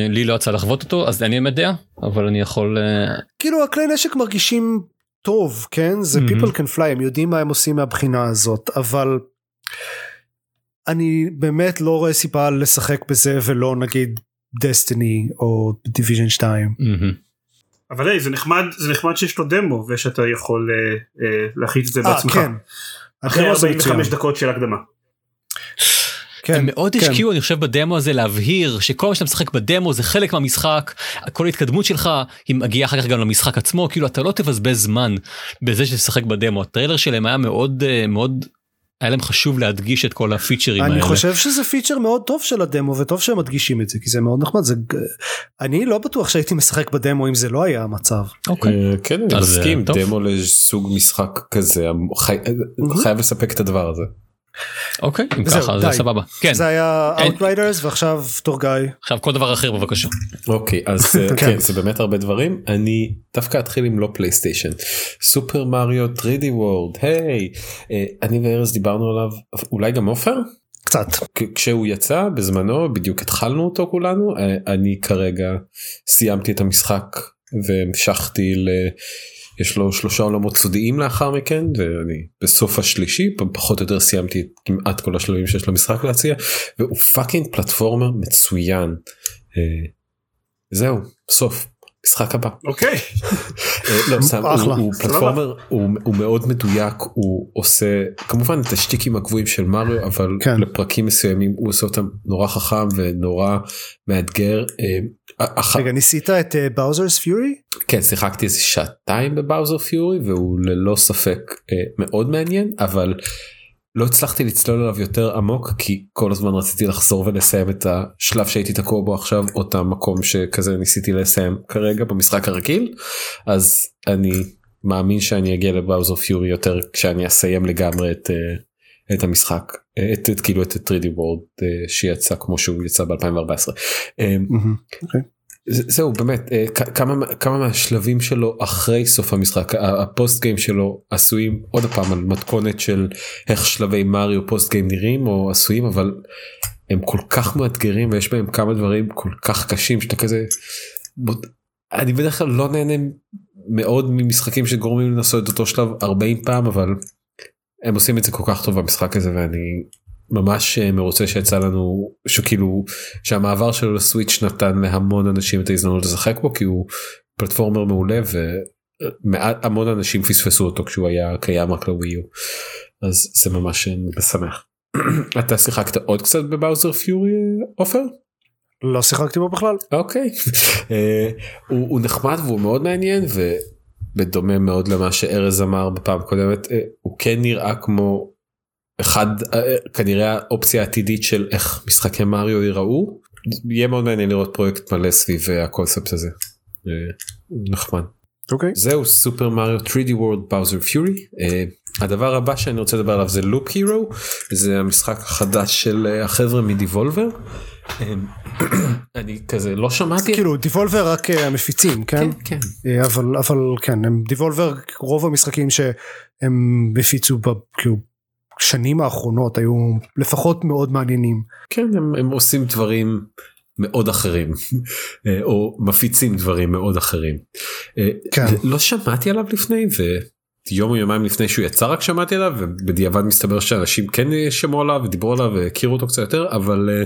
לי לא יצא לחוות אותו אז אין לי אמת דעה אבל אני יכול uh... כאילו הכלי נשק מרגישים טוב כן זה mm-hmm. people can fly הם יודעים מה הם עושים מהבחינה הזאת אבל. אני באמת לא רואה סיבה לשחק בזה ולא נגיד Destiny או Division 2. אבל היי, זה נחמד זה נחמד שיש לו דמו ושאתה יכול אה, אה, להחליט את זה בעצמך. כן. אחרי 45 דקות של הקדמה. כן, הם מאוד כן. השקיעו אני חושב בדמו הזה להבהיר שכל מה שאתה משחק בדמו זה חלק מהמשחק כל ההתקדמות שלך היא מגיעה אחר כך גם למשחק עצמו כאילו אתה לא תבזבז זמן בזה שתשחק בדמו הטריילר שלהם היה מאוד אה, מאוד היה להם חשוב להדגיש את כל הפיצ'רים אני האלה. אני חושב שזה פיצ'ר מאוד טוב של הדמו וטוב שהם מדגישים את זה כי זה מאוד נחמד זה אני לא בטוח שהייתי משחק בדמו אם זה לא היה המצב. אוקיי. אה, כן אני מסכים דמו לסוג משחק כזה חייב לספק את הדבר הזה. אוקיי אם ככה זה סבבה. כן. זה היה Outriders ועכשיו תור גיא עכשיו כל דבר אחר בבקשה. אוקיי אז *laughs* כן. כן זה באמת הרבה דברים. אני דווקא אתחיל עם לא פלייסטיישן סופר מריו 3D וורד היי. אני וארז דיברנו עליו אולי גם עופר? קצת. כשהוא יצא בזמנו בדיוק התחלנו אותו כולנו אה, אני כרגע סיימתי את המשחק והמשכתי ל... יש לו שלושה עולמות סודיים לאחר מכן ואני בסוף השלישי פחות או יותר סיימתי כמעט כל השלבים שיש למשחק להציע והוא fucking platformer מצוין. אה, זהו סוף המשחק הבא. אוקיי. *laughs* אה, לא, סתם, הוא- פלטפורמר, הוא מאוד מדויק, הוא עושה כמובן את השטיקים הגבוהים של מריו, אבל כן. לפרקים מסוימים הוא עושה אותם נורא חכם ונורא מאתגר. אה, אח- רגע ניסית את באוזרס פיורי? כן, שיחקתי איזה שעתיים בבאוזר פיורי והוא ללא ספק אה, מאוד מעניין, אבל לא הצלחתי לצלול עליו יותר עמוק כי כל הזמן רציתי לחזור ולסיים את השלב שהייתי תקוע בו עכשיו אותה מקום שכזה ניסיתי לסיים כרגע במשחק הרגיל אז אני מאמין שאני אגיע לבאוזר פיורי יותר כשאני אסיים לגמרי את, אה, את המשחק אה, את, את כאילו את ה-3D World אה, שיצא כמו שהוא יצא ב-2014. זה- זהו באמת אה, כמה כמה מהשלבים שלו אחרי סוף המשחק הפוסט גיים שלו עשויים עוד פעם על מתכונת של איך שלבי מריו פוסט גיים נראים או עשויים אבל הם כל כך מאתגרים ויש בהם כמה דברים כל כך קשים שאתה כזה. אני בדרך כלל לא נהנה מאוד ממשחקים שגורמים לעשות את אותו שלב 40 פעם אבל הם עושים את זה כל כך טוב במשחק הזה ואני ממש אה, מרוצה שיצא לנו שכאילו שהמעבר שלו לסוויץ' נתן להמון אנשים את ההזדמנות לשחק בו כי הוא פלטפורמר מעולה ומעט המון אנשים פספסו אותו כשהוא היה קיים רק לווי אז זה ממש אה, משמח. *clears throat* אתה שיחקת עוד קצת בבאוזר פיורי עופר? לא שיחקתי בו בכלל. אוקיי. *laughs* אה, הוא הוא נחמד והוא מאוד מעניין ובדומה מאוד למה שארז אמר בפעם הקודמת אה, הוא כן נראה כמו אחד אה, כנראה האופציה העתידית של איך משחקי מריו ייראו. יהיה מאוד מעניין לראות פרויקט מלא סביב אה, הקונספט הזה. אה, נחמד. אוקיי. זהו סופר מריו 3D World Bowser Fury. Uh, הדבר הבא שאני רוצה לדבר עליו זה לופ הירו זה המשחק החדש של החבר'ה מדיבולבר. *clears throat* אני כזה לא שמעתי. כאילו דיבולבר רק המפיצים כן? כן כן. אבל אבל כן הם דיבולבר רוב המשחקים שהם הפיצו כאילו שנים האחרונות היו לפחות מאוד מעניינים. כן הם, הם עושים דברים מאוד אחרים *laughs* אה, או מפיצים דברים מאוד אחרים. אה, כן. לא שמעתי עליו לפני ויום או יומיים לפני שהוא יצא רק שמעתי עליו ובדיעבד מסתבר שאנשים כן שמעו עליו ודיברו עליו והכירו אותו קצת יותר אבל אה,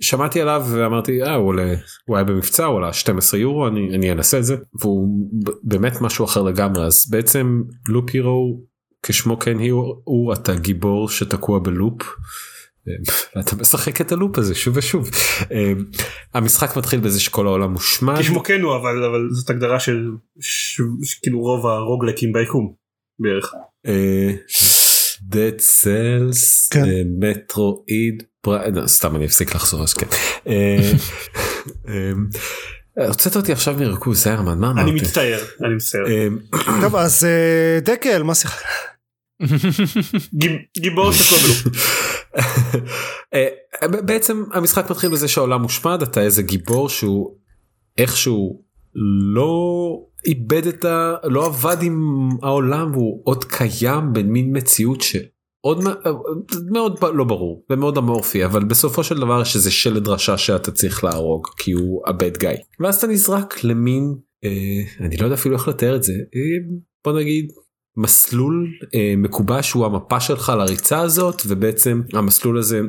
שמעתי עליו ואמרתי אה, הוא, עולה, הוא היה במבצע הוא עלה 12 יורו אני, אני אנסה את זה והוא באמת משהו אחר לגמרי אז בעצם לופ הירו כשמו כן הוא, הוא אתה גיבור שתקוע בלופ. *laughs* אתה משחק את הלופ הזה שוב ושוב. אה, המשחק מתחיל בזה שכל העולם מושמד. כשמו כן הוא אבל אבל זאת הגדרה של ש- ש- כאילו רוב הרוגלקים ביקום בערך. אה, Dead Cells, כן. אה, מטרואיד, פר- לא, סתם אני אפסיק לחזור אז כן. אה, אה, הוצאת אותי עכשיו מריכוז זרמן מה אני אמרתי? מצטער אני מצטער. אה, טוב אז אה, דקל מה שיחק? גיב- גיבור שתקוע בלופ. *laughs* אה, בעצם המשחק מתחיל בזה שהעולם מושמד אתה איזה גיבור שהוא איכשהו לא איבד את ה... לא עבד עם העולם והוא עוד קיים במין מציאות שעוד מ- מאוד לא ברור ומאוד אמורפי אבל בסופו של דבר יש איזה שלד רשע שאתה צריך להרוג כי הוא הבד גאי ואז אתה נזרק למין אה, אני לא יודע אפילו איך לתאר את זה אה, בוא נגיד מסלול אה, מקובע שהוא המפה שלך לריצה הזאת ובעצם המסלול הזה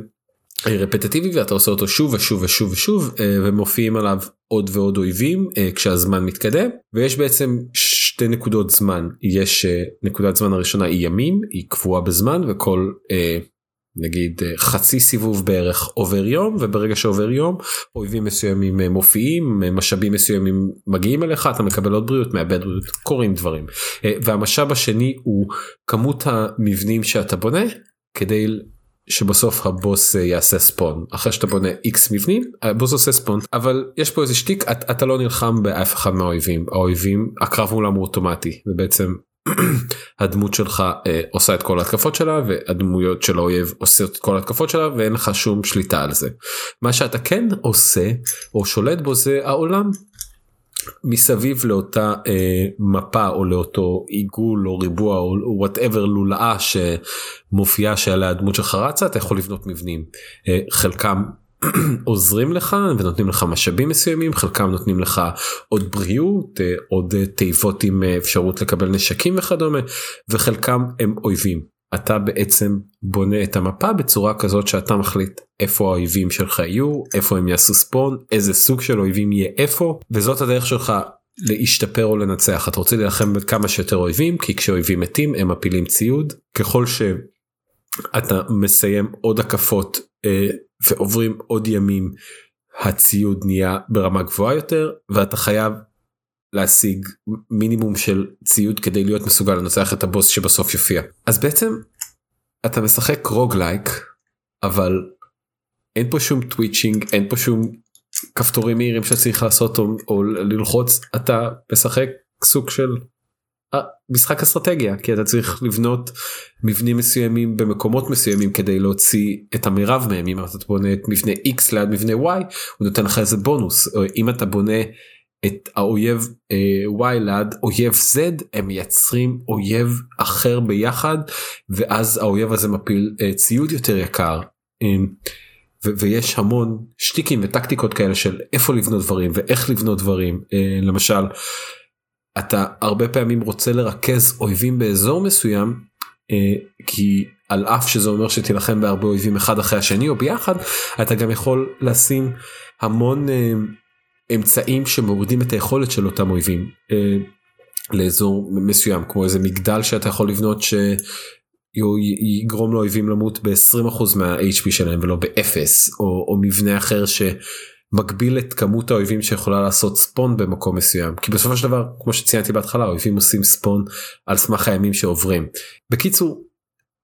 אה, רפטטיבי ואתה עושה אותו שוב ושוב ושוב ושוב אה, ומופיעים עליו עוד ועוד אויבים אה, כשהזמן מתקדם. ויש בעצם שתי נקודות זמן. יש אה, נקודת זמן הראשונה היא ימים היא קבועה בזמן וכל אה, נגיד אה, חצי סיבוב בערך עובר יום וברגע שעובר יום אויבים מסוימים אה, מופיעים אה, משאבים מסוימים מגיעים אליך אתה מקבל עוד בריאות מאבד בריאות קורים דברים. והמשאב השני הוא כמות המבנים שאתה בונה כדי שבסוף הבוס יעשה ספון אחרי שאתה בונה איקס מבנים הבוס עושה ספון אבל יש פה איזה שטיק את, אתה לא נלחם באף אחד מהאויבים. האויבים הקרב מולם הוא אוטומטי ובעצם הדמות שלך אה, עושה את כל ההתקפות שלה והדמויות של האויב עושות את כל ההתקפות שלה ואין לך שום שליטה על זה. מה שאתה כן עושה או שולט בו זה העולם מסביב לאותה אה, מפה או לאותו עיגול או ריבוע או וואטאבר לולאה שמופיעה שעליה הדמות שלך רצה אתה יכול לבנות מבנים אה, חלקם *clears throat* עוזרים לך ונותנים לך משאבים מסוימים חלקם נותנים לך עוד בריאות אה, עוד אה, תיבות עם אה, אפשרות לקבל נשקים וכדומה וחלקם הם אויבים. אתה בעצם בונה את המפה בצורה כזאת שאתה מחליט איפה האויבים שלך יהיו איפה הם יעשו ספון איזה סוג של אויבים יהיה איפה וזאת הדרך שלך להשתפר או לנצח אתה רוצה להילחם בכמה שיותר אויבים כי כשאויבים מתים הם מפילים ציוד ככל שאתה מסיים עוד הקפות ועוברים עוד ימים הציוד נהיה ברמה גבוהה יותר ואתה חייב להשיג מינימום של ציוד כדי להיות מסוגל לנצח את הבוס שבסוף יופיע. אז בעצם אתה משחק roguelike אבל אין פה שום twitching אין פה שום כפתורים מהירים שצריך לעשות או, או ללחוץ אתה משחק סוג של משחק אסטרטגיה כי אתה צריך לבנות מבנים מסוימים במקומות מסוימים כדי להוציא את המרב מהם. אם אתה בונה את מבנה x ליד מבנה y הוא נותן לך איזה בונוס. אם אתה בונה את האויב אה, y ליד אויב z הם מייצרים אויב אחר ביחד ואז האויב הזה מפיל אה, ציוד יותר יקר. אה, ויש המון שטיקים וטקטיקות כאלה של איפה לבנות דברים ואיך לבנות דברים. אה, למשל אתה הרבה פעמים רוצה לרכז אויבים באזור מסוים אה, כי על אף שזה אומר שתילחם בהרבה אויבים אחד אחרי השני או ביחד אתה גם יכול לשים המון אה, אמצעים שמורידים את היכולת של אותם אויבים אה, לאזור מסוים כמו איזה מגדל שאתה יכול לבנות ש... יגרום לאויבים למות ב-20% מה-HP שלהם ולא ב-0 או, או מבנה אחר שמגביל את כמות האויבים שיכולה לעשות spawn במקום מסוים. כי בסופו של דבר כמו שציינתי בהתחלה האויבים עושים spawn על סמך הימים שעוברים. בקיצור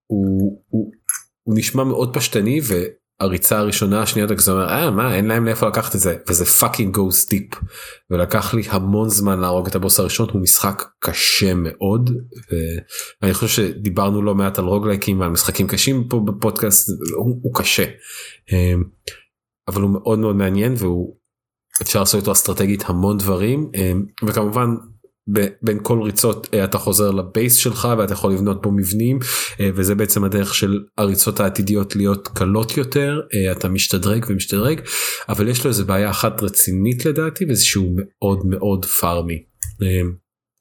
הוא, הוא, הוא נשמע מאוד פשטני הריצה הראשונה השנייה אתה אומר אה מה אין להם לאיפה לקחת את זה. וזה fucking גו סטיפ ולקח לי המון זמן להרוג את הבוס הראשון הוא משחק קשה מאוד ואני חושב שדיברנו לא מעט על רוגלייקים ועל משחקים קשים פה בפודקאסט הוא, הוא קשה. אמ, אבל הוא מאוד מאוד מעניין והוא אפשר לעשות איתו אסטרטגית המון דברים אמ, וכמובן בין כל ריצות אה, אתה חוזר לבייס שלך ואתה יכול לבנות פה מבנים אה, וזה בעצם הדרך של הריצות העתידיות להיות קלות יותר אה, אתה משתדרג ומשתדרג אבל יש לו איזה בעיה אחת רצינית לדעתי וזה שהוא מאוד מאוד פארמי.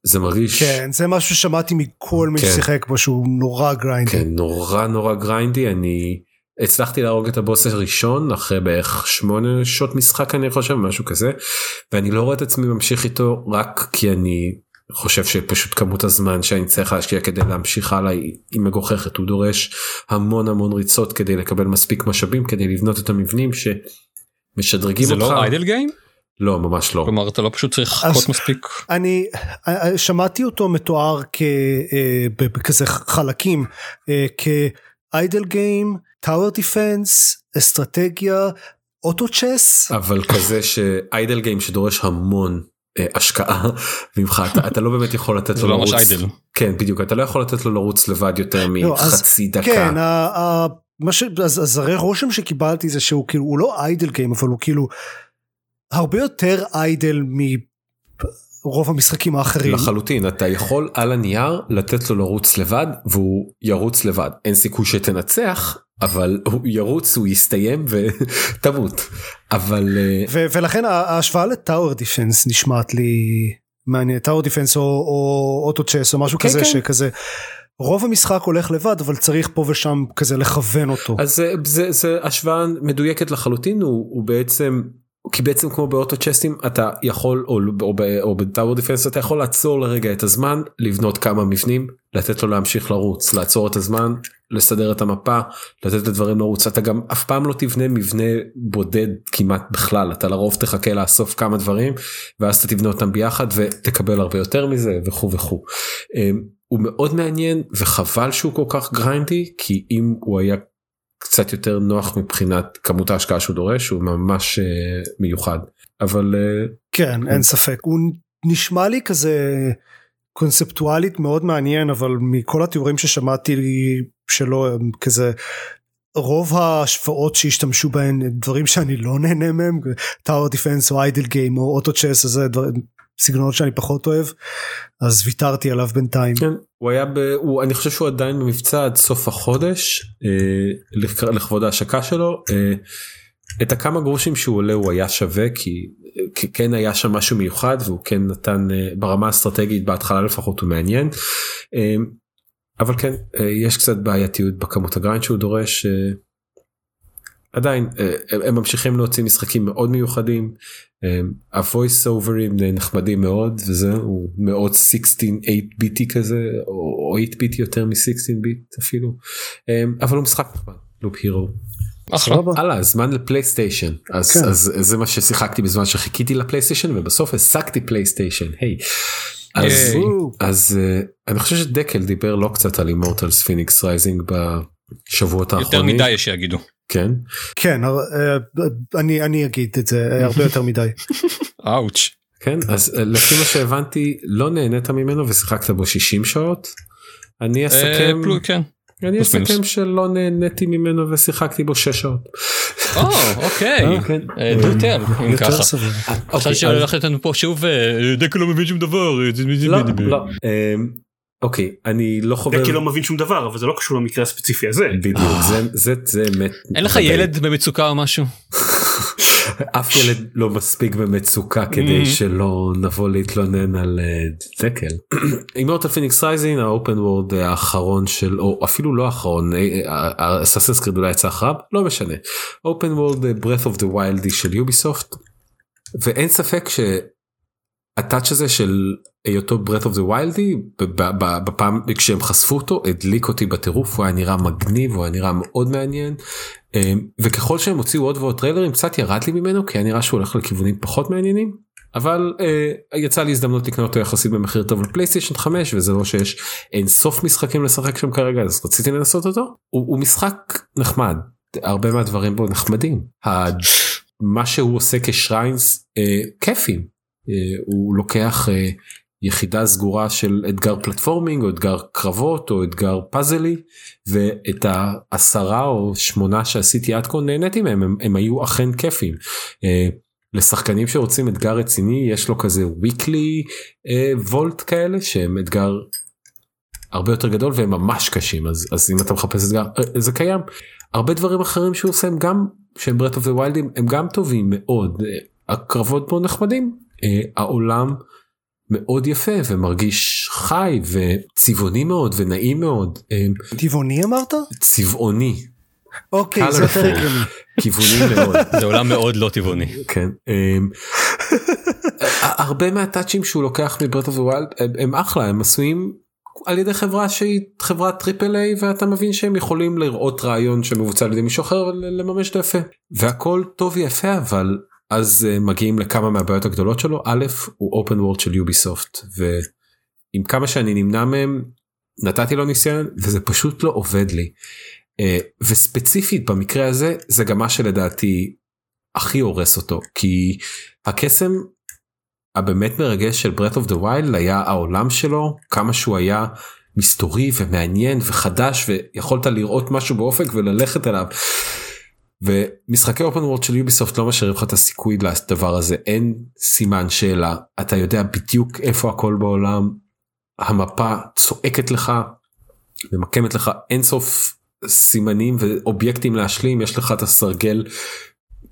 זה מרגיש כן זה משהו ששמעתי מכל מי כן. ששיחק בו שהוא נורא גריינדי כן נורא נורא גריינדי אני הצלחתי להרוג את הבוס הראשון אחרי בערך שמונה שעות משחק אני חושב משהו כזה ואני לא רואה את עצמי ממשיך איתו רק כי אני חושב שפשוט כמות הזמן שאני צריך להשקיע כדי להמשיך הלאה היא מגוחכת הוא דורש המון המון ריצות כדי לקבל מספיק משאבים כדי לבנות את המבנים שמשדרגים זה אותך. זה לא איידל גיים? לא ממש לא. כלומר אתה לא פשוט צריך לחכות מספיק. אני שמעתי אותו מתואר בכזה חלקים כאיידל גיים טאוור דיפנס אסטרטגיה אוטו צ'ס אבל כזה שאיידל גיים שדורש המון אה, השקעה *laughs* ממך אתה, אתה לא באמת יכול לתת לו לא לרוץ איידל. כן בדיוק אתה לא יכול לתת לו לרוץ לבד יותר לא, מחצי אז, דקה. כן, ה, ה, מה ש... אז, אז הרי רושם שקיבלתי זה שהוא כאילו הוא לא איידל גיים אבל הוא כאילו הרבה יותר איידל רוב המשחקים האחרים. לחלוטין אתה יכול על הנייר לתת לו לרוץ לבד והוא ירוץ לבד אין סיכוי שתנצח אבל הוא ירוץ הוא יסתיים ותמות *laughs* אבל אה, ו- ולכן ההשוואה לטאוור דיפנס נשמעת לי מעניין tower defense או, או auto chess או משהו כן, כזה כן. שכזה. רוב המשחק הולך לבד אבל צריך פה ושם כזה לכוון אותו. אז זה, זה, זה השוואה מדויקת לחלוטין הוא, הוא בעצם כי בעצם כמו באוטו צ'סטים אתה יכול או, או, או ב tower defense אתה יכול לעצור לרגע את הזמן לבנות כמה מבנים לתת לו להמשיך לרוץ לעצור את הזמן לסדר את המפה לתת לדברים לרוץ. אתה גם אף פעם לא תבנה מבנה בודד כמעט בכלל. אתה לרוב תחכה לאסוף כמה דברים ואז אתה תבנה אותם ביחד ותקבל הרבה יותר מזה וכו' וכו'. אמ, הוא מאוד מעניין וחבל שהוא כל כך גריינדי כי אם הוא היה קצת יותר נוח מבחינת כמות ההשקעה שהוא דורש הוא ממש uh, מיוחד. אבל uh, כן אין ספק. הוא נשמע לי כזה קונספטואלית מאוד מעניין אבל מכל התיאורים ששמעתי שלו הם כזה רוב ההשוואות שהשתמשו בהן דברים שאני לא נהנה מהם tower defense או idle game או auto chess זה סגנונות שאני פחות אוהב אז ויתרתי עליו בינתיים. כן, הוא היה ב... הוא, אני חושב שהוא עדיין במבצע עד סוף החודש אה, לכבוד ההשקה שלו. אה, את הכמה גרושים שהוא עולה הוא היה שווה כי, כי כן היה שם משהו מיוחד והוא כן נתן אה, ברמה האסטרטגית בהתחלה לפחות הוא מעניין. אה, אבל כן אה, יש קצת בעייתיות בכמות ה grind שהוא דורש. אה, עדיין הם, ממשיכים להוציא משחקים מאוד מיוחדים. ה voice overים נחמדים מאוד וזה הוא מאוד 16 8 bitי כזה או 8 ביט יותר מ-16 ביט אפילו אבל הוא משחק נחמד Loop Hero. הלאה זמן ל PlayStation אז, כן. אז זה מה ששיחקתי בזמן שחיכיתי ל PlayStation ובסוף השגתי PlayStation היי. אז, אז אה, אני חושב שדקל דיבר לא קצת על Immortals Fenyx Rising בשבועות האחרונים. יותר מדי יש שיגידו. כן? כן uh, אני אני אגיד את זה הרבה יותר מדי. *laughs* אאוץ'. כן אז uh, לפי מה שהבנתי לא נהנית ממנו ושיחקת בו 60 שעות. אני אסכם. כן. אני אסכם שלא נהניתי ממנו ושיחקתי בו 6 שעות. אוקיי כן. דוטל אם ככה. עכשיו שהולך לתת פה שוב דקל לא מבין שום דבר. לא, לא. אוקיי אני לא חובב. דקל לא מבין שום דבר אבל זה לא קשור למקרה הספציפי הזה. בדיוק זה זה אמת. אין לך ילד במצוקה או משהו? אף ילד לא מספיק במצוקה כדי שלא נבוא להתלונן על דקל. Immortals Fenyx Rising ה open world האחרון של או אפילו לא האחרון Assassin's Creed אולי יצא אחריו לא משנה. open world Breath of the Wild של Ubisoft ואין ספק שה touch הזה של היותו breath of the wild בפעם כשהם חשפו אותו הדליק אותי בטירוף הוא היה נראה מגניב הוא היה נראה מאוד מעניין וככל שהם הוציאו עוד ועוד טריילרים קצת ירד לי ממנו כי היה נראה שהוא הולך לכיוונים פחות מעניינים אבל uh, יצא לי הזדמנות לקנות אותו יחסית במחיר טוב לפלייסטיישן 5 וזה לא שיש אין סוף משחקים לשחק שם כרגע אז רציתי לנסות אותו. הוא, הוא משחק נחמד הרבה מהדברים בו נחמדים. מה שהוא עושה כשריינס uh, כיפים uh, הוא לוקח uh, יחידה סגורה של אתגר platforming או אתגר קרבות או אתגר puzzleי ואת העשרה או שמונה שעשיתי עד כה נהניתי מהם הם, הם היו אכן כיפים. אה, לשחקנים שרוצים אתגר רציני יש לו כזה weekly אה, vault כאלה שהם אתגר הרבה יותר גדול והם ממש קשים אז אז אם אתה מחפש אתגר אה, זה קיים. הרבה דברים אחרים שהוא עושה הם גם שהם Breath of the Wildים הם גם טובים מאוד אה, הקרבות בו נחמדים אה, העולם. מאוד יפה ומרגיש חי וצבעוני מאוד ונעים מאוד. טבעוני אמרת? צבעוני. אוקיי זה יותר הגיוני. כיווני *laughs* מאוד. זה עולם מאוד לא טבעוני. כן. הרבה מה touchים שהוא לוקח מ Breath of the Wild הם אחלה הם עשויים על ידי חברה שהיא חברת triple A ואתה מבין שהם יכולים לראות רעיון שמבוצע על ידי מישהו אחר ולממש את היפה והכל טוב ויפה אבל אז uh, מגיעים לכמה מהבעיות הגדולות שלו א' הוא open world של יוביסופט ועם כמה שאני נמנע מהם נתתי לו ניסיון וזה פשוט לא עובד לי. Uh, וספציפית במקרה הזה זה גם מה שלדעתי הכי הורס אותו כי הקסם הבאמת מרגש של breath of the wild היה העולם שלו כמה שהוא היה מסתורי ומעניין וחדש ויכולת לראות משהו באופק וללכת אליו. ומשחקי אופן וורד של יוביסופט לא משאירים לך את הסיכוי לדבר הזה. אין סימן שאלה. אתה יודע בדיוק איפה הכל בעולם. המפה צועקת לך ממקמת לך. אינסוף סימנים ואובייקטים להשלים. יש לך את הסרגל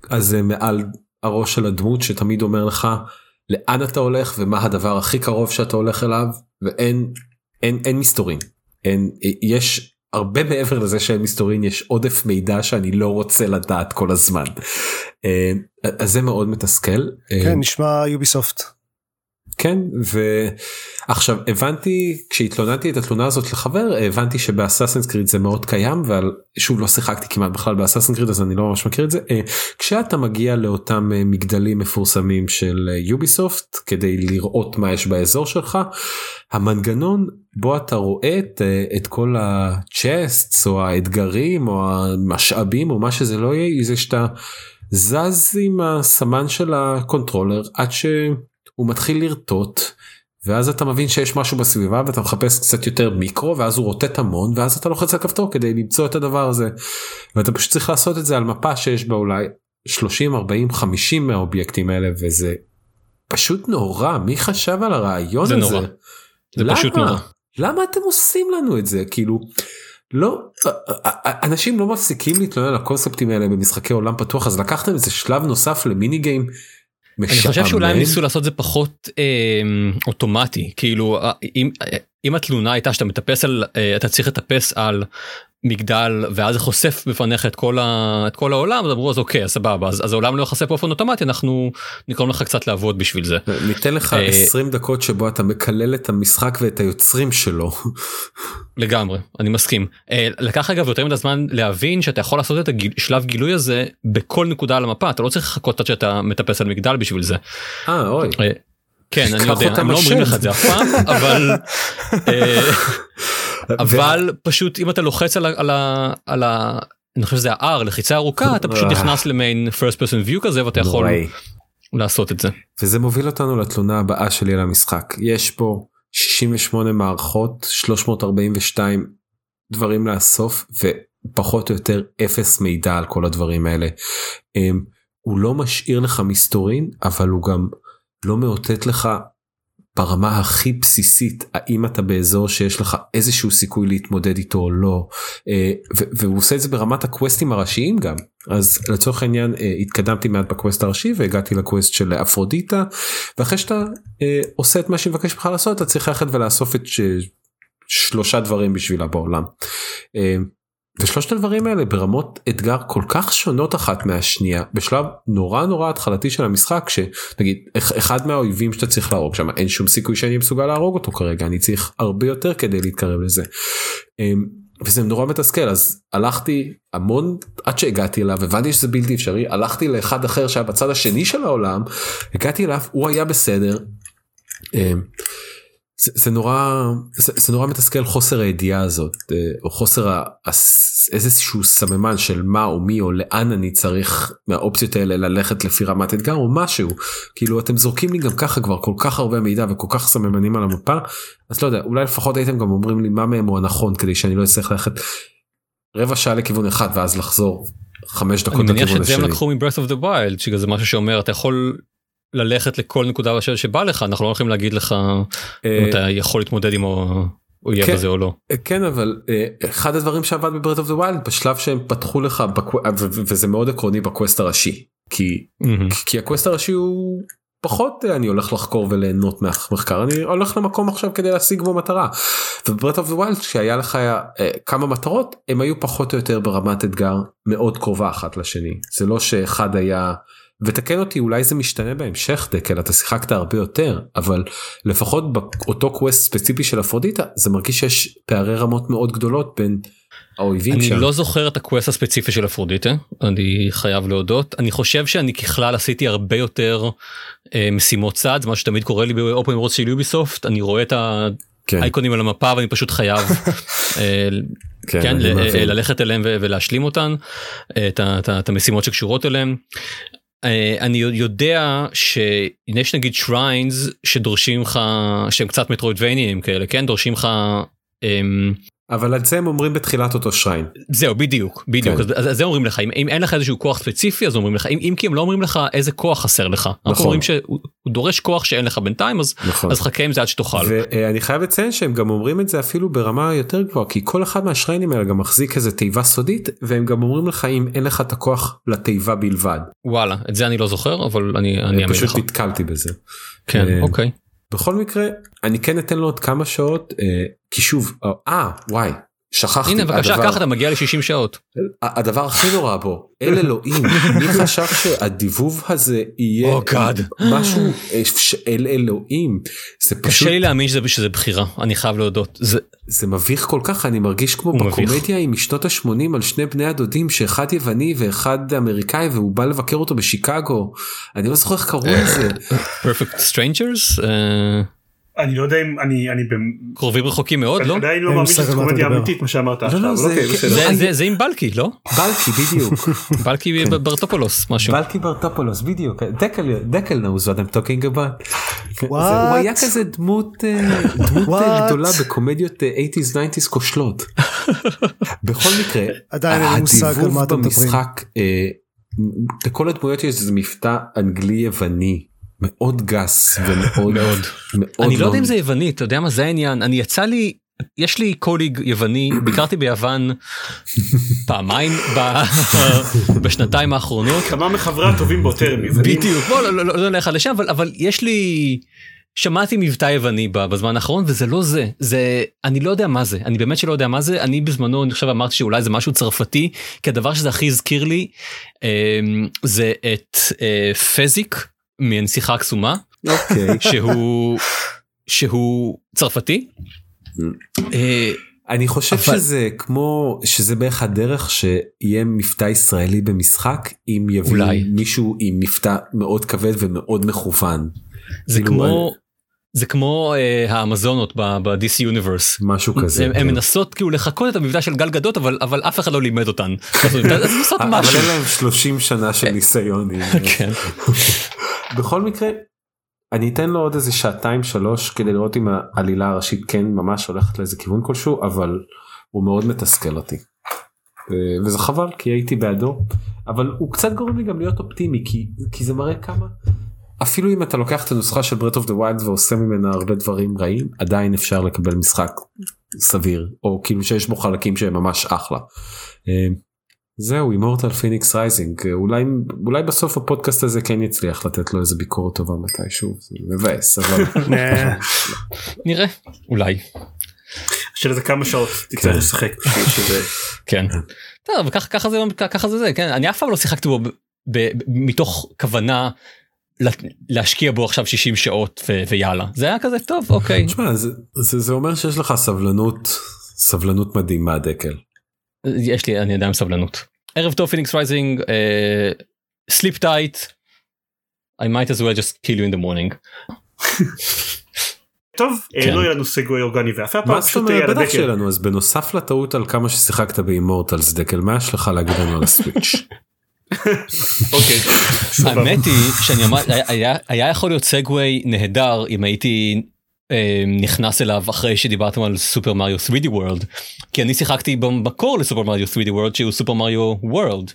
הזה מעל הראש של הדמות שתמיד אומר לך לאן אתה הולך ומה הדבר הכי קרוב שאתה הולך אליו ואין אין אין מסתורים אין יש הרבה מעבר לזה שהם מסתורין יש עודף מידע שאני לא רוצה לדעת כל הזמן. אה, אז זה מאוד מתסכל. אה, כן נשמע יוביסופט. כן ועכשיו הבנתי כשהתלוננתי את התלונה הזאת לחבר הבנתי שבאסאסנס קריד זה מאוד קיים אבל שוב לא שיחקתי כמעט בכלל באסאסנס קריד אז אני לא ממש מכיר את זה. אה, כשאתה מגיע לאותם מגדלים מפורסמים של יוביסופט כדי לראות מה יש באזור שלך המנגנון בו אתה רואה את, את כל ה chests או האתגרים או המשאבים או מה שזה לא יהיה זה שאתה זז עם הסמן של ה controller עד שהוא מתחיל לרטוט ואז אתה מבין שיש משהו בסביבה ואתה מחפש קצת יותר מיקרו ואז הוא רוטט המון ואז אתה לוחץ על כפתור כדי למצוא את הדבר הזה ואתה פשוט צריך לעשות את זה על מפה שיש בה אולי 30 40 50 מהאובייקטים האלה וזה פשוט נורא מי חשב על הרעיון זה הזה. נורא. זה למה? פשוט נורא. למה אתם עושים לנו את זה כאילו לא אנשים לא מפסיקים להתלונן על הקונספטים האלה במשחקי עולם פתוח אז לקחתם איזה שלב נוסף למיני גיים. אני חושב שאולי הם ניסו לעשות זה פחות אה, אוטומטי. כאילו אם אם התלונה הייתה שאתה מטפס על אתה צריך לטפס על מגדל ואז זה חושף בפניך את כל, ה, את כל העולם אז אמרו אז אוקיי אז סבבה אז, אז העולם לא ייחשף באופן אוטומטי אנחנו נגרום לך קצת לעבוד בשביל זה. ניתן לך אה, 20 דקות שבו אתה מקלל את המשחק ואת היוצרים שלו. לגמרי אני מסכים אה, לקח אגב יותר מדי זמן להבין שאתה יכול לעשות את השלב גילוי הזה בכל נקודה על המפה אתה לא צריך לחכות עד שאתה מטפס על מגדל בשביל זה. אה אוי. אה, כן אני יודע הם לא אומרים. לך את זה אף פעם אבל *laughs* אה, *laughs* אבל פשוט אם אתה לוחץ על ה... על ה, על ה אני חושב שזה ה-R לחיצה ארוכה *laughs* אתה פשוט. נכנס למיין first person view כזה ואתה יכול. לעשות את זה. וזה מוביל אותנו לתלונה הבאה שלי על המשחק יש פה 68 מערכות 342 דברים לאסוף ופחות או יותר אפס מידע על כל הדברים האלה. אמ, הוא לא משאיר לך מסתורין אבל הוא גם לא מאותת לך ברמה הכי בסיסית האם אתה באזור שיש לך איזשהו סיכוי להתמודד איתו או לא אה, והוא עושה את זה ברמת הקווסטים הראשיים גם אז לצורך העניין אה, התקדמתי מעט בקווסט הראשי והגעתי לקווסט של אפרודיטה ואחרי שאתה אה, עושה את מה שהיא מבקש ממך לעשות אתה צריך ללכת ולאסוף את. שלושה דברים בשבילה בעולם. ושלושת הדברים האלה ברמות אתגר כל כך שונות אחת מהשנייה בשלב נורא נורא התחלתי של המשחק שנגיד אח- אחד מהאויבים שאתה צריך להרוג שם אין שום סיכוי שאני מסוגל להרוג אותו כרגע אני צריך הרבה יותר כדי להתקרב לזה. אמ, וזה נורא מתסכל אז הלכתי המון עד שהגעתי אליו הבנתי שזה בלתי אפשרי הלכתי לאחד אחר שהיה בצד השני של העולם הגעתי אליו הוא היה בסדר. זה, נורא זה, נורא מתסכל חוסר הידיעה הזאת אה, או חוסר ה- הס- איזשהו סממן של מה או מי או לאן אני צריך מהאופציות האלה ללכת לפי רמת אתגר או משהו כאילו אתם זורקים לי גם ככה כבר כל כך הרבה מידע וכל כך סממנים על המפה אז לא יודע אולי לפחות הייתם גם אומרים לי מה מהם הוא הנכון כדי שאני לא אצטרך ללכת רבע שעה לכיוון אחד ואז לחזור חמש דקות אני מניח שאת זה הם. לקחו מ-Breath of the Wild שזה משהו שאומר אתה יכול ללכת לכל נקודה אשר שבא לך אנחנו לא הולכים להגיד לך אם אה, אתה יכול להתמודד עם האויב כן. הזה או לא. כן אבל אה, אחד הדברים שעבד ב Breath of the Wild בשלב שהם פתחו לך בקו- וזה מאוד עקרוני ב quest הראשי כי מהמם. כי ה quest הראשי הוא פחות אה, אני הולך לחקור וליהנות מהמחקר אני הולך למקום עכשיו כדי להשיג בו מטרה. ו Breath of the Wild שהיה לך אה, כמה מטרות הם היו פחות או יותר ברמת אתגר מאוד קרובה אחת לשני זה לא שאחד היה. ותקן אותי אולי זה משתנה בהמשך דקל אתה שיחקת הרבה יותר אבל לפחות באותו quest ספציפי של אפרודיטה זה מרגיש שיש פערי רמות מאוד גדולות בין האויבים אני שם. לא זוכר את ה quest הספציפי של אפרודיטה אני חייב להודות אני חושב שאני ככלל עשיתי הרבה יותר אה, משימות צד מה שתמיד קורה לי באופן רוץ של יוביסופט אני רואה את כן, האייקונים על המפה ואני פשוט חייב *laughs* אה, כן, כן, אני ל- מבין. ללכת אליהם ולהשלים אותן אה, את המשימות שקשורות אליהם. אה, אני יודע שיש נגיד שריינס שדורשים לך שהם קצת מטרוידבניים כאלה כן דורשים לך. אבל על זה הם אומרים בתחילת אותו שריין. זהו בדיוק בדיוק כן. אז, אז, זה אומרים לך אם, אם אין לך איזשהו כוח ספציפי אז אומרים לך אם, אם כי הם לא אומרים לך איזה כוח חסר לך אנחנו נכון. אומרים שהוא הוא דורש כוח שאין לך בינתיים אז נכון. אז חכה עם זה עד שתוכל. ואני חייב לציין שהם גם אומרים את זה אפילו ברמה יותר גבוהה כי כל אחד מהשריינים האלה גם מחזיק איזה תיבה סודית והם גם אומרים לך אם אין לך את הכוח לתיבה בלבד. וואלה את זה אני לא זוכר אבל אני אני אאמין פשוט לך. נתקלתי בזה. כן אה, אוקיי. בכל מקרה אני כן אתן לו עוד כמה שעות אה, כי שוב אה, אה וואי שכחתי הנה בבקשה הדבר- ככה אתה מגיע ל-60 שעות. הדבר הכי נורא בו אל אלוהים מי *laughs* חשב שהדיבוב הזה יהיה Oh. משהו אה, אל אלוהים זה פשוט קשה לי להאמין שזה שזה בחירה אני חייב להודות זה זה מביך כל כך אני מרגיש כמו. בקומדיה עם משנות ה-80 על שני בני הדודים שאחד יווני ואחד אמריקאי והוא בא לבקר אותו בשיקגו אני לא זוכר איך קראו לזה *laughs* perfect strangers אה, אני לא יודע אם אני אני קרובים רחוקים מאוד לא עדיין לא מאמין שזו אתה קומדיה. אמיתית מה שאמרת לא, עכשיו. לא, זה- אוקיי. זה- עם בלקי לא בלקי בדיוק *laughs* בלקי ברטופולוס משהו בלקי ברטופולוס בדיוק דקל דקל knows what I'm talking about. הוא? היה כזה דמות אה, דמות אה? גדולה בקומדיות אה, 80's 90's כושלות. *laughs* בכל מקרה עדיין אין לי מושג על מה אתם מדברים. אה, לכל הדמויות יש איזה מבטא אנגלי יווני מאוד גס ומאוד *laughs* מאוד. מאוד אני לא יודע אם זה יווני אתה יודע מה זה העניין? אני יצא לי יש לי קוליג יווני *coughs* ביקרתי ביוון פעמיים ב- *laughs* בשנתיים האחרונות. כמה מחברי הטובים ביותר. בדיוק. לא לא לא לא נלך לשם אבל יש לי שמעתי מבטא יווני בזמן האחרון וזה לא זה. זה אני לא יודע מה זה. אני באמת שלא יודע מה זה. אני בזמנו אני חושב אמרתי שאולי זה משהו צרפתי כי הדבר שזה הכי הזכיר לי אה, זה את אה, פזיק מנסיכה הקסומה אוקיי. שהוא שהוא צרפתי. אה, אני חושב אבל- שזה כמו שזה בערך הדרך שיהיה מבטא ישראלי במשחק אם יביא אולי. מישהו עם מבטא מאוד כבד ומאוד מכוון זה כאילו, כמו זה כמו אה, האמזונות ב-DC יוניברס. משהו כזה. הם, כן. מנסות כאילו לחקות את המבטא של גל גדות אבל אבל אף אחד לא לימד אותן. *laughs* הן אבל. אין להם 30 שנה של ניסיון. *laughs* בכל מקרה אני אתן לו עוד איזה שעתיים שלוש כדי לראות אם העלילה הראשית כן ממש הולכת לאיזה כיוון כלשהו אבל הוא מאוד מתסכל אותי. ו- וזה חבל כי הייתי בעדו אבל הוא קצת גורם לי גם להיות אופטימי כי כי זה מראה כמה אפילו אם אתה לוקח את הנוסחה של Breath of the Wild ועושה ממנה הרבה דברים רעים עדיין אפשר לקבל משחק סביר או כאילו שיש בו חלקים שהם ממש אחלה. זהו Immortals Fenyx Rising אולי אולי בסוף הפודקאסט הזה כן יצליח לתת לו איזה ביקורת טובה מתישהו זה מבאס אבל *laughs* *laughs* אה, נראה אולי של איזה כמה שעות כן. תצטרך לשחק בשביל שזה כן. טוב, ככה זה ככה זה זה כן אני אף פעם לא שיחקתי בו מתוך כוונה לה- להשקיע בו עכשיו 60 שעות ו- ויאללה זה היה כזה טוב אוקיי תשמע זה, זה, זה אומר שיש לך סבלנות סבלנות מדהימה דקל. יש לי אני עדיין סבלנות. ערב טוב Fenyx Rising sleep tight. I might as well just kill you in the morning. טוב אה, כן. לא יהיה לנו segue אורגני ואף פעם פשוט על בטח הדקל. שיהיה לנו אז בנוסף לטעות על כמה ששיחקת ב Immortals דקל מה יש לך להגיד לנו על ה Switch. אוקיי. האמת היא שאני אמר היה- יכול להיות segue נהדר אם הייתי נכנס אליו אחרי שדיברתם על Super Mario 3D World כי אני שיחקתי במקור ל Super Mario 3D World שהוא Super Mario World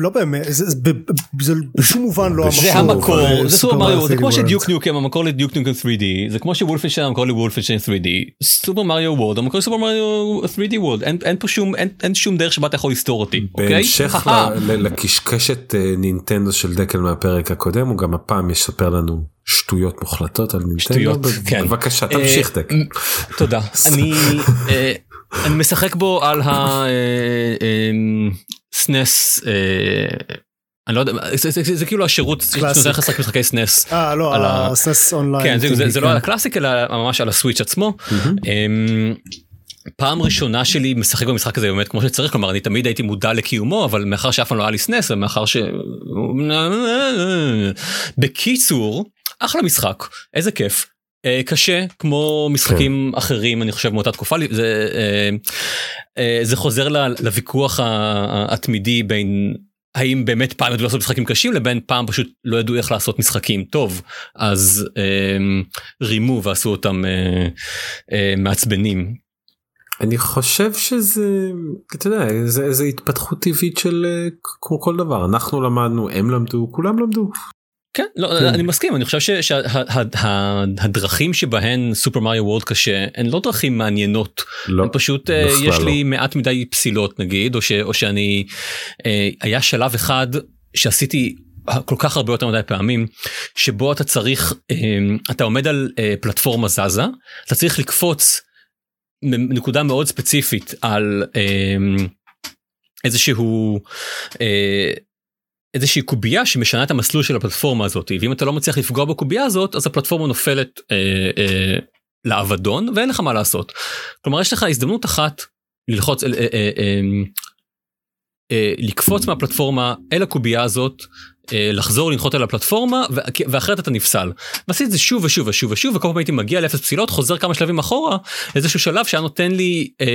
לא באמת זה- זה ב- זה בשום מובן לא זה המקור, אה, זה Super Super Mario זה כמו 3D ש Duke. Nukem המקור ל Duke Nukem 3D זה כמו ש Wolfenstein המקור ל Wolfenstein 3D Super Mario World המקור ל Super Mario 3D World אין אין פה שום אין אין שום דרך שבה אתה יכול לסתור אותי. אוקיי? בהמשך לקשקשת אה, נינטנדו של דקל מהפרק הקודם הוא גם הפעם יספר לנו שטויות מוחלטות על נינטנדו. שטויות, ב- כן. בבקשה אה, תמשיך דקל. מ- תודה. *laughs* אה, אני משחק בו על ה... SNES. אני לא יודע, זה- זה- זה זה כאילו השירות לך לשחק משחקי SNES. אה לא ה SNES Online. כן, זה- זה- זה לא כן. על ה Classic אלא ממש על ה Switch עצמו. אמ, פעם ראשונה שלי משחק במשחק הזה באמת כמו שצריך כלומר אני תמיד הייתי מודע לקיומו אבל מאחר שאף פעם לא היה לי סנס ומאחר ש... בקיצור אחלה משחק איזה כיף. אה, קשה כמו משחקים אחרים אני חושב מאותה תקופה. זה אה, אה, זה חוזר לוויכוח התמידי בין האם באמת פעם ידעו לעשות משחקים קשים לבין פעם פשוט לא ידעו איך לעשות משחקים טוב. אז רימו ועשו אותם מעצבנים. אני חושב שזה אתה יודע זה, זה התפתחות טבעית של כמו כל דבר. אנחנו למדנו הם למדו כולם למדו. כן, לא, כן. אני מסכים אני חושב שהדרכים שבהן סופר מריו וורד קשה הן לא דרכים מעניינות לא. פשוט בכלל יש לא. לי מעט מדי פסילות נגיד או, ש, או שאני אה, היה שלב אחד שעשיתי כל כך הרבה יותר מדי פעמים שבו אתה צריך אה, אתה עומד על אה, פלטפורמה זזה אתה צריך לקפוץ מ- נקודה מאוד ספציפית על אה, איזשהו איזושהי קובייה שמשנה את המסלול של הפלטפורמה הזאת ואם אתה לא מצליח לפגוע בקובייה הזאת אז הפלטפורמה נופלת אה, אה, לאבדון ואין לך מה לעשות. כלומר יש לך הזדמנות אחת ללחוץ אה, אה, אה, אה, אה, לקפוץ מהפלטפורמה אל הקובייה הזאת לחזור לנחות על הפלטפורמה ואחרת אתה נפסל. ועשיתי את זה שוב ושוב ושוב ושוב וכל פעם הייתי מגיע לאפס פסילות חוזר כמה שלבים אחורה איזשהו שלב שהיה נותן לי אה,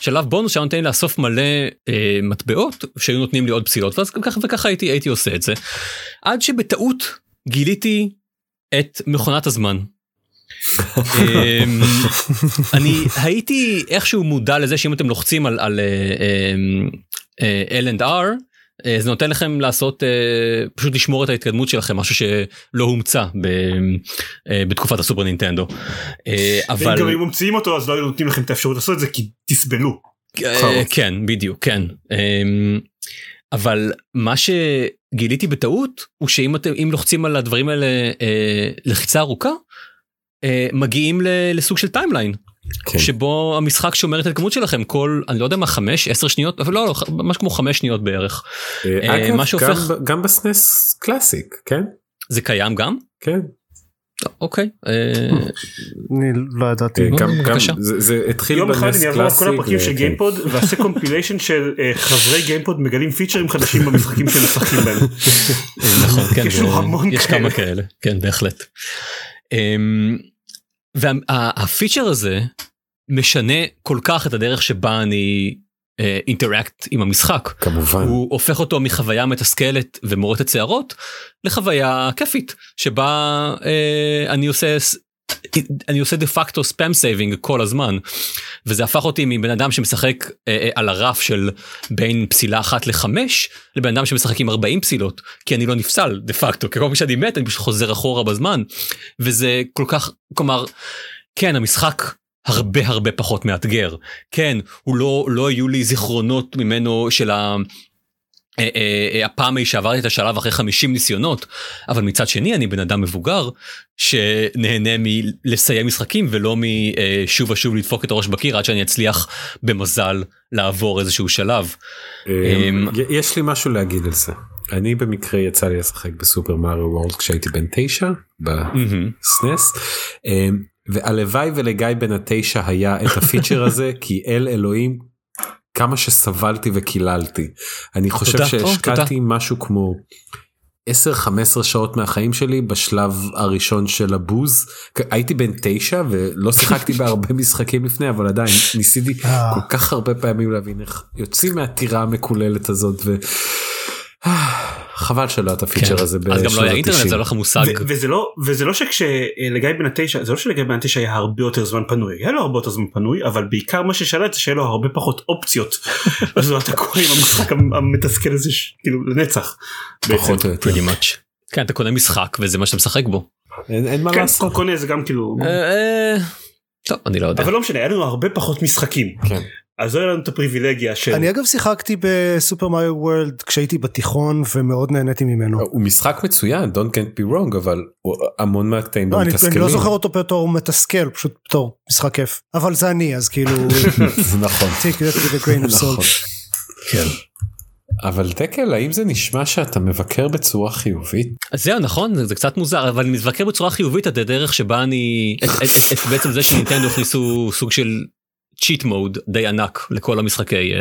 שלב בונוס שהיה נותן לי לאסוף מלא אה, מטבעות שהיו נותנים לי עוד פסילות ואז ככה וככה הייתי הייתי עושה את זה עד שבטעות גיליתי את מכונת הזמן. אמ, אני הייתי איכשהו מודע לזה שאם אתם לוחצים על על אה, L and R אה, זה נותן לכם לעשות אה, פשוט לשמור את ההתקדמות שלכם משהו שלא הומצא ב- אה, בתקופת הסופר נינטנדו. אה, אבל גם אם ממציאים אותו אז לא היו נותנים לכם את האפשרות לעשות את זה כי תסבלו. אה, כן בדיוק כן אבל מה שגיליתי בטעות הוא שאם אתם אם לוחצים על הדברים האלה אה, לחיצה ארוכה אה, מגיעים לסוג של timeline כן. שבו המשחק שומר את הדמות שלכם כל אני לא יודע מה חמש עשר שניות אבל לא, לא ממש כמו חמש שניות בערך אה, אה, אגב, מה שהופך- גם ב- גם ב SNES Classic, כן? זה קיים גם כן. אוקיי אה, אני לא ידעתי. גם-. זה- זה התחיל יום אחד אני אעבור על כל. הפרקים של. גיימפוד ואעשה compilation של חברי גיימפוד מגלים פיצ'רים חדשים במשחקים שהם משחקים בהם. נכון כן יש. כמה כאלה כן בהחלט. אמ, והפיצ'ר הזה משנה כל כך את הדרך שבה אני interact עם המשחק. כמובן. הוא הופך אותו מחוויה מתסכלת ומורטת שערות לחוויה כיפית שבה אה, אני עושה אני עושה דה פקטו spam saving כל הזמן וזה הפך אותי מבן אדם שמשחק אה, אה, על הרף של בין פסילה אחת לחמש לבן אדם שמשחק עם 40 פסילות כי אני לא נפסל דה פקטו. כי כל פעם שאני מת אני פשוט חוזר אחורה בזמן. וזה כל כך כלומר כן המשחק הרבה הרבה פחות מאתגר. כן הוא לא לא היו לי זיכרונות ממנו של ה... אה, אה, אה, הפעם ההיא שעברתי את השלב אחרי 50 ניסיונות אבל מצד שני אני בן אדם מבוגר שנהנה מלסיים משחקים ולא משוב ושוב לדפוק את הראש בקיר עד שאני אצליח במזל לעבור איזשהו שלב. אה, אמ, יש לי משהו להגיד על זה. אני במקרה יצא לי לשחק בסופר מריו וורלד כשהייתי בן תשע. בסנס אמ, והלוואי ולגיא בן התשע היה את הפיצ'ר הזה *laughs* כי אל אלוהים כמה שסבלתי וקיללתי. אני חושב שהשקעתי משהו כמו 10-15 שעות מהחיים שלי בשלב הראשון של הבוז הייתי בן תשע ולא שיחקתי *laughs* בהרבה משחקים לפני אבל עדיין ניסיתי אה. כל כך הרבה פעמים להבין איך יוצאים מהטירה המקוללת הזאת ו... חבל שלא היה את הפיצ'ר כן. הזה אז גם לא היה בשנות אינטרנט ה-90. זה לא לך מושג. ו- וזה לא וזה לא שכשלגיא בן התשע זה לא שלגיא בן התשע היה הרבה יותר זמן פנוי היה לו הרבה יותר זמן פנוי אבל בעיקר מה ששלט זה שהיה לו הרבה פחות אופציות *laughs* אז אתה קורא עם המשחק המ- המתסכל הזה ש- כאילו לנצח. פחות או יותר. כן אתה קונה משחק וזה מה שאתה משחק בו. אין אין מה כן, לעשות. קונה זה גם כאילו אה, אה, טוב אני לא יודע. אבל לא משנה היה לנו הרבה פחות משחקים כן. אז לא היה לנו את הפריבילגיה של אני אגב שיחקתי בסופר מריו וורלד כשהייתי בתיכון ומאוד נהניתי ממנו. הוא משחק מצוין don't get me wrong אבל הוא- המון מהקטעים לא, בו אני, אני מתסכלים. לא זוכר אותו בתור מתסכל פשוט בתור משחק כיף אבל זה אני אז כאילו *laughs* זה נכון. take that with a grain of נכון. salt. כן. אבל דקל האם זה נשמע שאתה מבקר בצורה חיובית? זהו נכון זה, זה קצת מוזר אבל אני מבקר בצורה חיובית את הדרך שבה אני את, את, את, את בעצם זה שנינטנדו הכניסו סוג של צ'יט מוד די ענק לכל המשחקי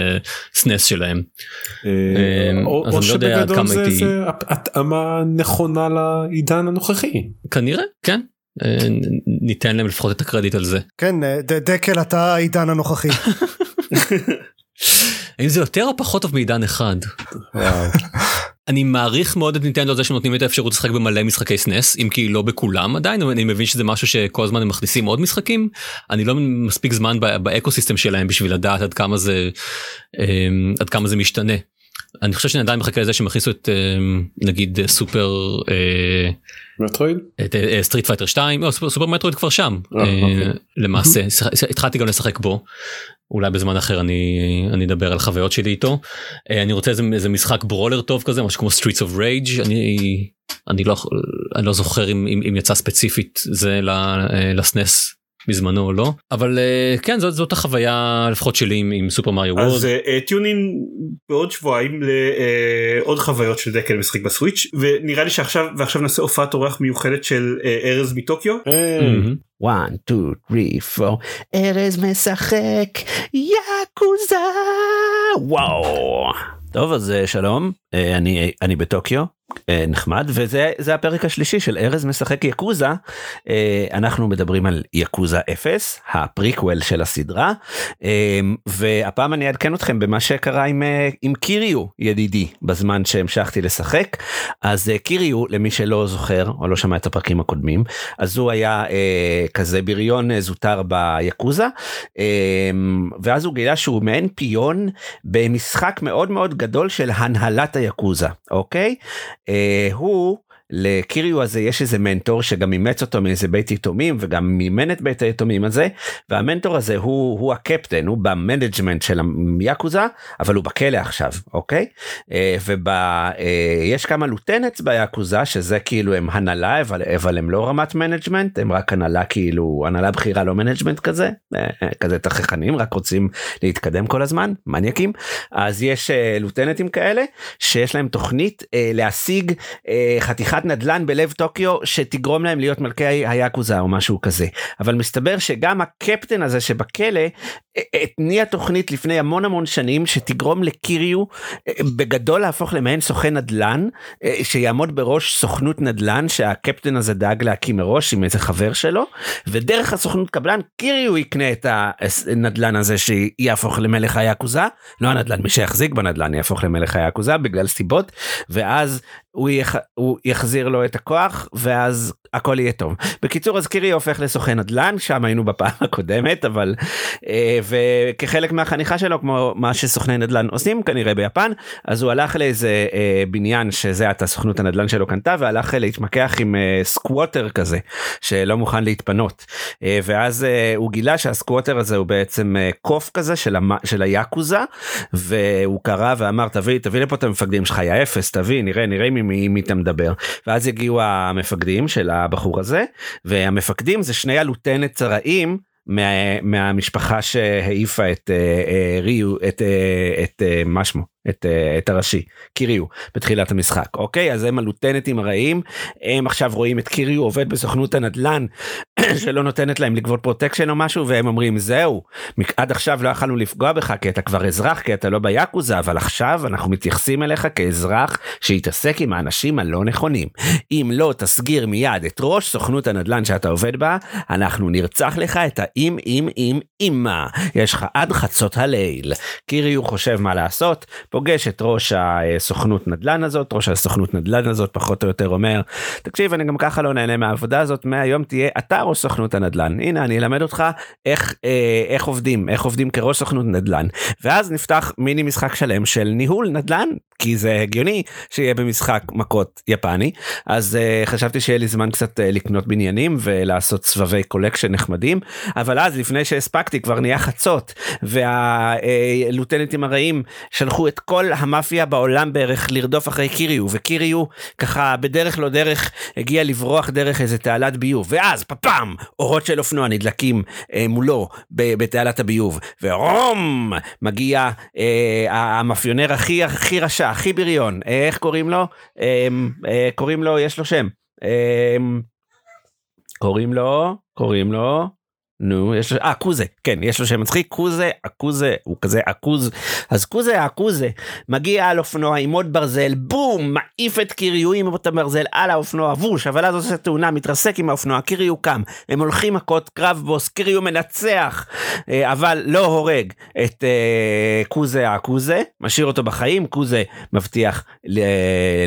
סנס שלהם. אה, או אז או אני לא יודע עד כמה זה הייתי- זה התאמה נכונה לעידן הנוכחי. כנראה כן אה, ניתן להם לפחות את הקרדיט על זה. *laughs* כן אה, ד- דקל אתה העידן הנוכחי. *laughs* האם זה יותר או פחות טוב מעידן אחד? אני מעריך מאוד את נינטנדו זה שנותנים את האפשרות לשחק במלא משחקי SNES אם כי לא בכולם עדיין אבל אני מבין שזה משהו שכל הזמן הם מכניסים עוד משחקים אני לא מספיק זמן ב ecosystem שלהם בשביל לדעת עד כמה זה אמ, עד כמה זה משתנה. אני חושב שאני עדיין מחכה לזה שהם יכניסו את אמ, נגיד אה, סופר אה, Metroid? את Street Fighter 2 לא, Super, Metroid כבר שם אה, אוקיי. אה, למעשה התחלתי גם לשחק בו אולי בזמן אחר אני אני אדבר על חוויות שלי איתו. אה, אני רוצה איזה, איזה משחק brawler טוב כזה משהו כמו Streets of Rage. אני אני לא אני לא זוכר אם, אם, אם יצא ספציפית זה אה, ל SNES בזמנו או לא אבל אה, כן זאת זאת החוויה לפחות שלי עם, עם Super Mario World אז tune in בעוד שבועיים לעוד חוויות של דקל משחק ב Switch ונראה לי שעכשיו ועכשיו נעשה הופעת אורח מיוחדת של אה, ארז מטוקיו. מהמם. 1, 2, 3, 4, ארז משחק יאקוזה וואו. טוב אז אה, שלום אה, אני אני בטוקיו אה, נחמד וזה זה הפרק השלישי של ארז משחק יקוזה. אה, אנחנו מדברים על יקוזה 0 הפריקוול של הסדרה. אה, והפעם אני אעדכן אתכם במה שקרה עם אה, עם קיריו ידידי בזמן שהמשכתי לשחק. אז אה, קיריו למי שלא זוכר או לא שמע את הפרקים הקודמים אז הוא היה אה, כזה בריון אה, זוטר ביאקוזה. אה, ואז הוא גילה שהוא מעין פיון במשחק מאוד מאוד גדול של הנהלת היאקוזה אוקיי? אה, הוא לקיריו הזה יש איזה מנטור שגם אימץ אותו מאיזה בית יתומים וגם מימן את בית היתומים הזה והמנטור הזה הוא הוא הקפטן הוא ב management של היאקוזה אבל הוא בכלא עכשיו אוקיי? אה, ויש כמה lieutenants ביאקוזה שזה כאילו הם הנהלה אבל אבל הם לא רמת management הם רק הנהלה כאילו הנהלה בכירה לא management כזה אה, כזה תככנים רק רוצים להתקדם כל הזמן מניאקים. אז יש לוטנטים כאלה שיש להם תוכנית להשיג חתיכת נדל"ן בלב טוקיו שתגרום להם להיות מלכי היאקוזה או משהו כזה. אבל מסתבר שגם הקפטן הזה שבכלא התניע תוכנית לפני המון המון שנים שתגרום לקיריו בגדול להפוך למעין סוכן נדל"ן שיעמוד בראש סוכנות נדל"ן שהקפטן הזה דאג להקים מראש עם איזה חבר שלו ודרך הסוכנות קבלן קיריו יקנה את הנדל"ן הזה שיהפוך למלך היאקוזה לא הנדל"ן מי שיחזיק בנדל"ן יהפוך למלך היאקוזה בגלל סיבות ואז הוא, יח... הוא יחזיר לו את הכוח ואז הכל יהיה טוב. בקיצור אז קיריו הופך לסוכן נדל"ן שם היינו בפעם הקודמת אבל אה, וכחלק מהחניכה שלו כמו מה שסוכני נדל"ן עושים כנראה ביפן אז הוא הלך לאיזה אה, בניין שזה עתה סוכנות הנדל"ן שלו קנתה והלך להתמקח עם אה, squatter כזה שלא מוכן להתפנות אה, ואז אה, הוא גילה שה squatter הזה הוא בעצם אה, קוף כזה של, המ... של היאקוזה והוא קרא ואמר תביא תביא לפה את המפקדים שלך יא אפס תביא נראה נראה מי אתה מדבר ואז הגיעו המפקדים של הבחור הזה והמפקדים זה שני הלוטנטים הרעים מה, מהמשפחה שהעיפה את אה, אה, ריו את, אה, את אה, מה שמו את, אה, את הראשי קיריו בתחילת המשחק אוקיי? אז הם הלוטנטים הרעים הם עכשיו רואים את קיריו עובד בסוכנות הנדל"ן *clears throat* שלא נותנת להם לגבות protection או משהו והם אומרים זהו עד עכשיו לא יכלנו לפגוע בך כי אתה כבר אזרח כי אתה לא ביאקוזה אבל עכשיו אנחנו מתייחסים אליך כאזרח שיתעסק עם האנשים הלא נכונים. אם לא תסגיר מיד את ראש סוכנות הנדל"ן שאתה עובד בה אנחנו נרצח לך את האם אם אם אימה יש לך עד חצות הליל. קיריו חושב מה לעשות פוגש את ראש הסוכנות נדל"ן הזאת ראש הסוכנות נדל"ן הזאת פחות או יותר אומר תקשיב אני גם ככה לא נהנה מהעבודה הזאת מהיום תהיה אתה ראש סוכנות הנדל"ן. הנה אני אלמד אותך איך אה, איך עובדים איך עובדים כראש סוכנות נדל"ן. ואז נפתח מיני משחק שלם של ניהול נדל"ן כי זה הגיוני שיהיה במשחק מכות יפני. אז uh, חשבתי שיהיה לי זמן קצת uh, לקנות בניינים ולעשות סבבי collection נחמדים אבל אז לפני שהספקתי כבר נהיה חצות וה lieutenant ים הרעים שלחו את כל המאפיה בעולם בערך לרדוף אחרי קיריו וקיריו ככה בדרך לא דרך הגיע לברוח דרך איזה תעלת ביוב. ואז פפאם אורות של אופנוע נדלקים אה, מולו בתעלת הביוב. Vroom! מגיע אה, המאפיונר הכי הכי רשע הכי בריון. אה, איך קוראים לו? אה, אה, קוראים לו יש לו שם. אה, קוראים לו? קוראים לו נו יש אה קוזה כן יש לו שם מצחיק קוזה הקוזה הוא כזה עכוז. אז קוזה העכוזה מגיע על אופנוע עם עוד ברזל בום מעיף את קיריו עם עוד ברזל על האופנוע ווש אבל אז עושה תאונה מתרסק עם האופנוע קיריו קם הם הולכים מכות קרב בוס קיריו מנצח אה, אבל לא הורג את אה, קוזה העכוזה משאיר אותו בחיים קוזה מבטיח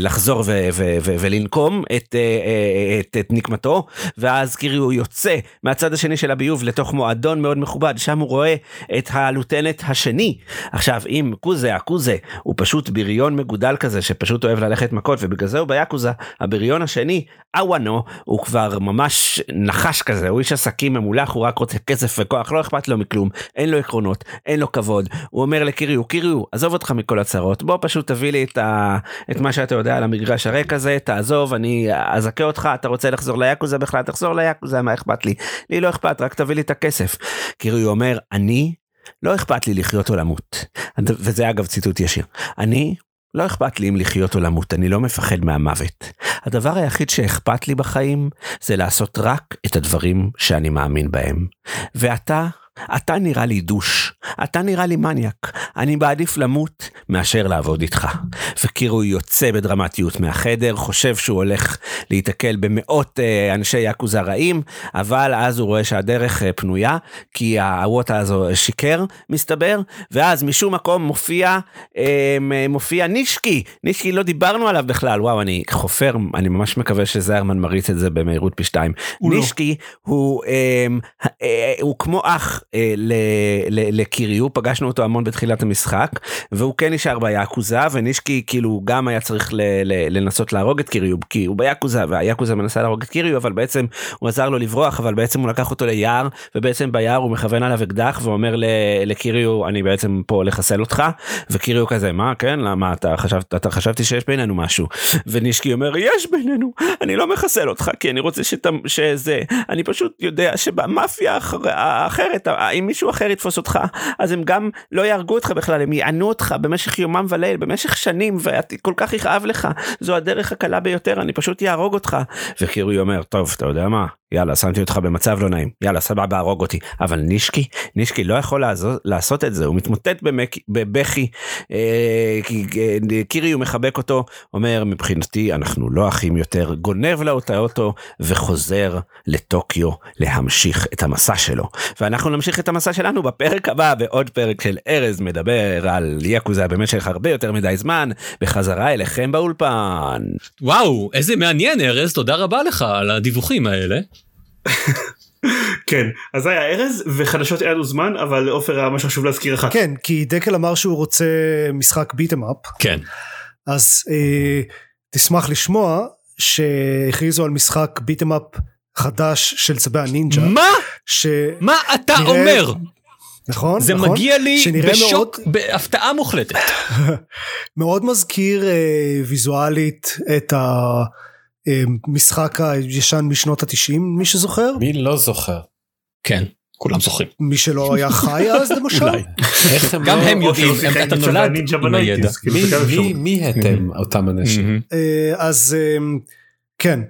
לחזור ו- ו- ו- ולנקום את, אה, את, את נקמתו ואז קיריו יוצא מהצד השני של הביוב לתוך מועדון מאוד מכובד שם הוא רואה את הלוטנט השני. עכשיו אם קוזה הקוזה הוא פשוט בריון מגודל כזה שפשוט אוהב ללכת מכות ובגלל זה הוא ביאקוזה הבריון השני אוואנו הוא כבר ממש נחש כזה הוא איש עסקים ממולח הוא רק רוצה כסף וכוח לא אכפת לו מכלום אין לו עקרונות אין לו כבוד. הוא אומר לקיריו קיריו עזוב אותך מכל הצרות בוא פשוט תביא לי את, ה... את מה שאתה יודע על המגרש הריק הזה תעזוב אני אזכה אותך אתה רוצה לחזור ליאקוזה בכלל? תחזור ליאקוזה מה אכפת לי? לי לא אכפת רק תביא לי את הכסף. קיריו אומר אני לא אכפת לי לחיות או למות. וזה אגב ציטוט ישיר אני לא אכפת לי אם לחיות או למות אני לא מפחד מהמוות. הדבר היחיד שאכפת לי בחיים זה לעשות רק את הדברים שאני מאמין בהם. ואתה אתה נראה לי דוש, אתה נראה לי מניאק, אני מעדיף למות מאשר לעבוד איתך. וקירו יוצא בדרמטיות מהחדר, חושב שהוא הולך להיתקל במאות אה, אנשי יאקוזה רעים, אבל אז הוא רואה שהדרך אה, פנויה, כי הווטה הזו שיקר, מסתבר, ואז משום מקום מופיע, אה, מופיע נישקי, נישקי לא דיברנו עליו בכלל, וואו, אני חופר, אני ממש מקווה שזיירמן מריץ את זה במהירות פי שתיים. נישקי לא. הוא, אה, אה, הוא כמו אח. אה, לקיריו פגשנו אותו המון בתחילת המשחק והוא כן נשאר ביאקוזה ונישקי כאילו גם היה צריך לנסות להרוג את קיריו כי הוא ביאקוזה והיאקוזה מנסה להרוג את קיריו אבל בעצם הוא עזר לו לברוח אבל בעצם הוא לקח אותו ליער ובעצם ביער הוא מכוון עליו אקדח ואומר לקיריו אני בעצם פה לחסל אותך. וקיריו כזה מה כן? למה אתה חשבת אתה חשבתי שיש בינינו משהו? ונישקי אומר יש בינינו אני לא מחסל אותך כי אני רוצה שאתה שזה אני פשוט יודע שבמאפיה האחר- האחרת אם מישהו אחר יתפוס אותך אז הם גם לא יהרגו אותך בכלל הם יענו אותך במשך יומם וליל במשך שנים וכל כך יכאב לך. זו הדרך הקלה ביותר אני פשוט יהרוג אותך. וקירוי אומר טוב אתה יודע מה יאללה שמתי אותך במצב לא נעים. יאללה סבבה הרוג אותי. אבל נישקי? נישקי לא יכול לעזור, לעשות את זה הוא מתמוטט במק, בבכי. אה, אה, קיריו מחבק אותו אומר מבחינתי אנחנו לא אחים יותר. גונב לו את האוטו וחוזר לטוקיו להמשיך את המסע שלו. ואנחנו נמשיך את המסע שלנו בפרק הבא בעוד פרק של ארז מדבר על יאקוזה במשך הרבה יותר מדי זמן בחזרה אליכם באולפן. וואו איזה מעניין ארז תודה רבה לך על הדיווחים האלה. כן אז היה ארז וחדשות אין לנו זמן אבל עופר היה משהו חשוב להזכיר לך. כן כי דקל אמר שהוא רוצה משחק ביטם אפ כן. אז אה, תשמח לשמוע שהכריזו על משחק ביטם אפ חדש של צבי הנינג'ה. מה? ש... מה אתה נראה- אומר? נכון זה נכון? מגיע לי בשוק מאוד, בהפתעה מוחלטת. *laughs* מאוד מזכיר אה, ויזואלית את המשחק הישן משנות התשעים מי שזוכר מי לא זוכר? כן כולם זוכרים. מי שלא היה חי אז למשל גם לא- הם יודעים אתה נולד עם הידע. מי- אתם אותם אנשים? מהמם. אה, אז אה, כן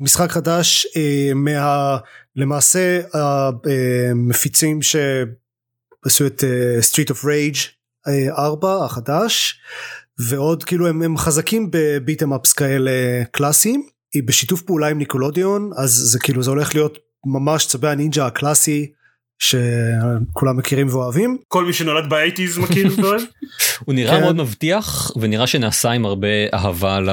משחק חדש אה, מה למעשה המפיצים שעשו את אה, Street of Rage אה, 4 החדש ועוד כאילו הם, הם חזקים בביטם אפס כאלה קלאסיים היא בשיתוף פעולה עם Nickelodeon אז זה כאילו זה הולך להיות ממש צבי הנינג'ה הקלאסי שכולם מכירים ואוהבים כל מי שנולד ב eighties מכיר ואוהב. הוא נראה כן. מאוד מבטיח ונראה שנעשה עם הרבה אהבה ל-.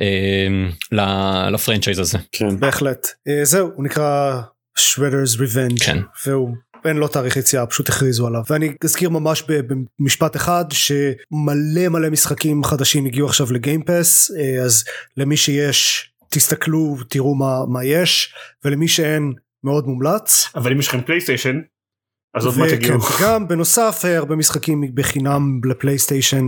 אה, ל- ל franchise הזה. כן. בהחלט אה, זהו הוא נקרא Shredder's Revenge כן. והוא אין לו תאריך יציאה פשוט הכריזו עליו ואני אזכיר ממש במשפט אחד שמלא מלא משחקים חדשים הגיעו עכשיו ל Game Pass אה, אז למי שיש תסתכלו תראו מה מה יש ולמי שאין מאוד מומלץ. אבל אם יש לכם פלייסטיישן אז עוד מעט יגיעו. גם בנוסף אה, הרבה משחקים בחינם לפלייסטיישן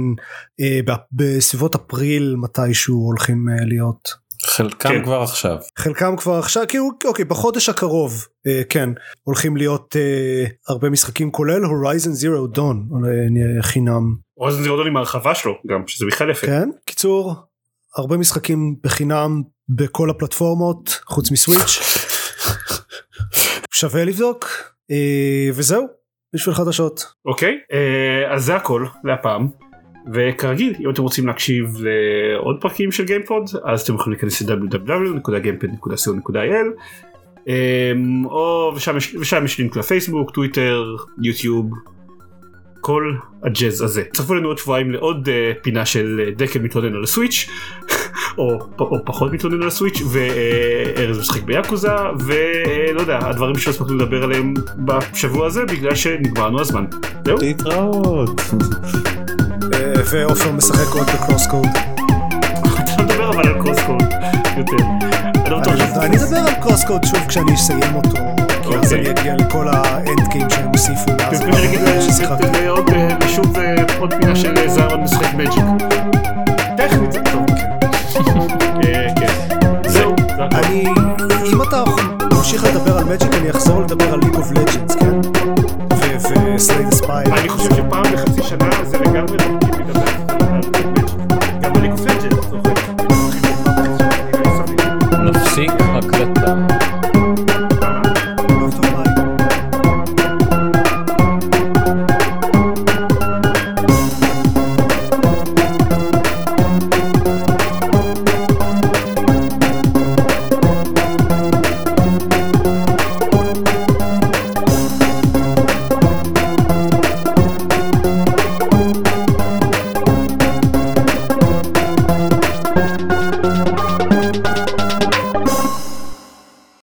אה, בסביבות אפריל מתישהו הולכים להיות. חלקם כן. כבר עכשיו. חלקם כבר עכשיו כאילו אוקיי בחודש הקרוב אה, כן הולכים להיות אה, הרבה משחקים כולל הורייזן זירו דון חינם רוזן זירודון עם ההרחבה שלו גם שזה בכלל יפה. כן קיצור הרבה משחקים בחינם בכל הפלטפורמות חוץ מסוויץ' שווה לבדוק אה, וזהו בשביל חדשות אוקיי אה, אז זה הכל להפעם. וכרגיל אם אתם רוצים להקשיב לעוד פרקים של גיימפוד אז אתם יכולים להיכנס ל-www.gamepad.co.il אמ, או ושם יש, לינק לפייסבוק טוויטר יוטיוב כל הג'אז הזה. צפו לנו עוד שבועיים לעוד uh, פינה של uh, דקל מתלונן על הסוויץ' *laughs* או, או פחות מתלונן על הסוויץ' וארז משחק ביאקוזה ולא יודע הדברים שלא הספקנו לדבר עליהם בשבוע הזה בגלל שנגמר לנו הזמן. זהו. להתראות. אה, ועופר משחק עוד בקרוס קוד אתה לא מדבר אבל על קרוס קוד יותר. אני לא אני אדבר על קרוס קוד שוב כשאני אסיים אותו כי אז אוקיי. אני אגיע לכל ה end game שהם הוסיפו מאז. אה, אה, שוב אה, עוד פינה של אה, זהרון משחק Magic. טכנית זה טוב. אה, כן. זהו. אני אם אתה ממשיך לדבר על Magic אני אחזור לדבר על League of Legends כן ו Slay the Spire אני חושב שפעם בחצי שנה זה לגמרי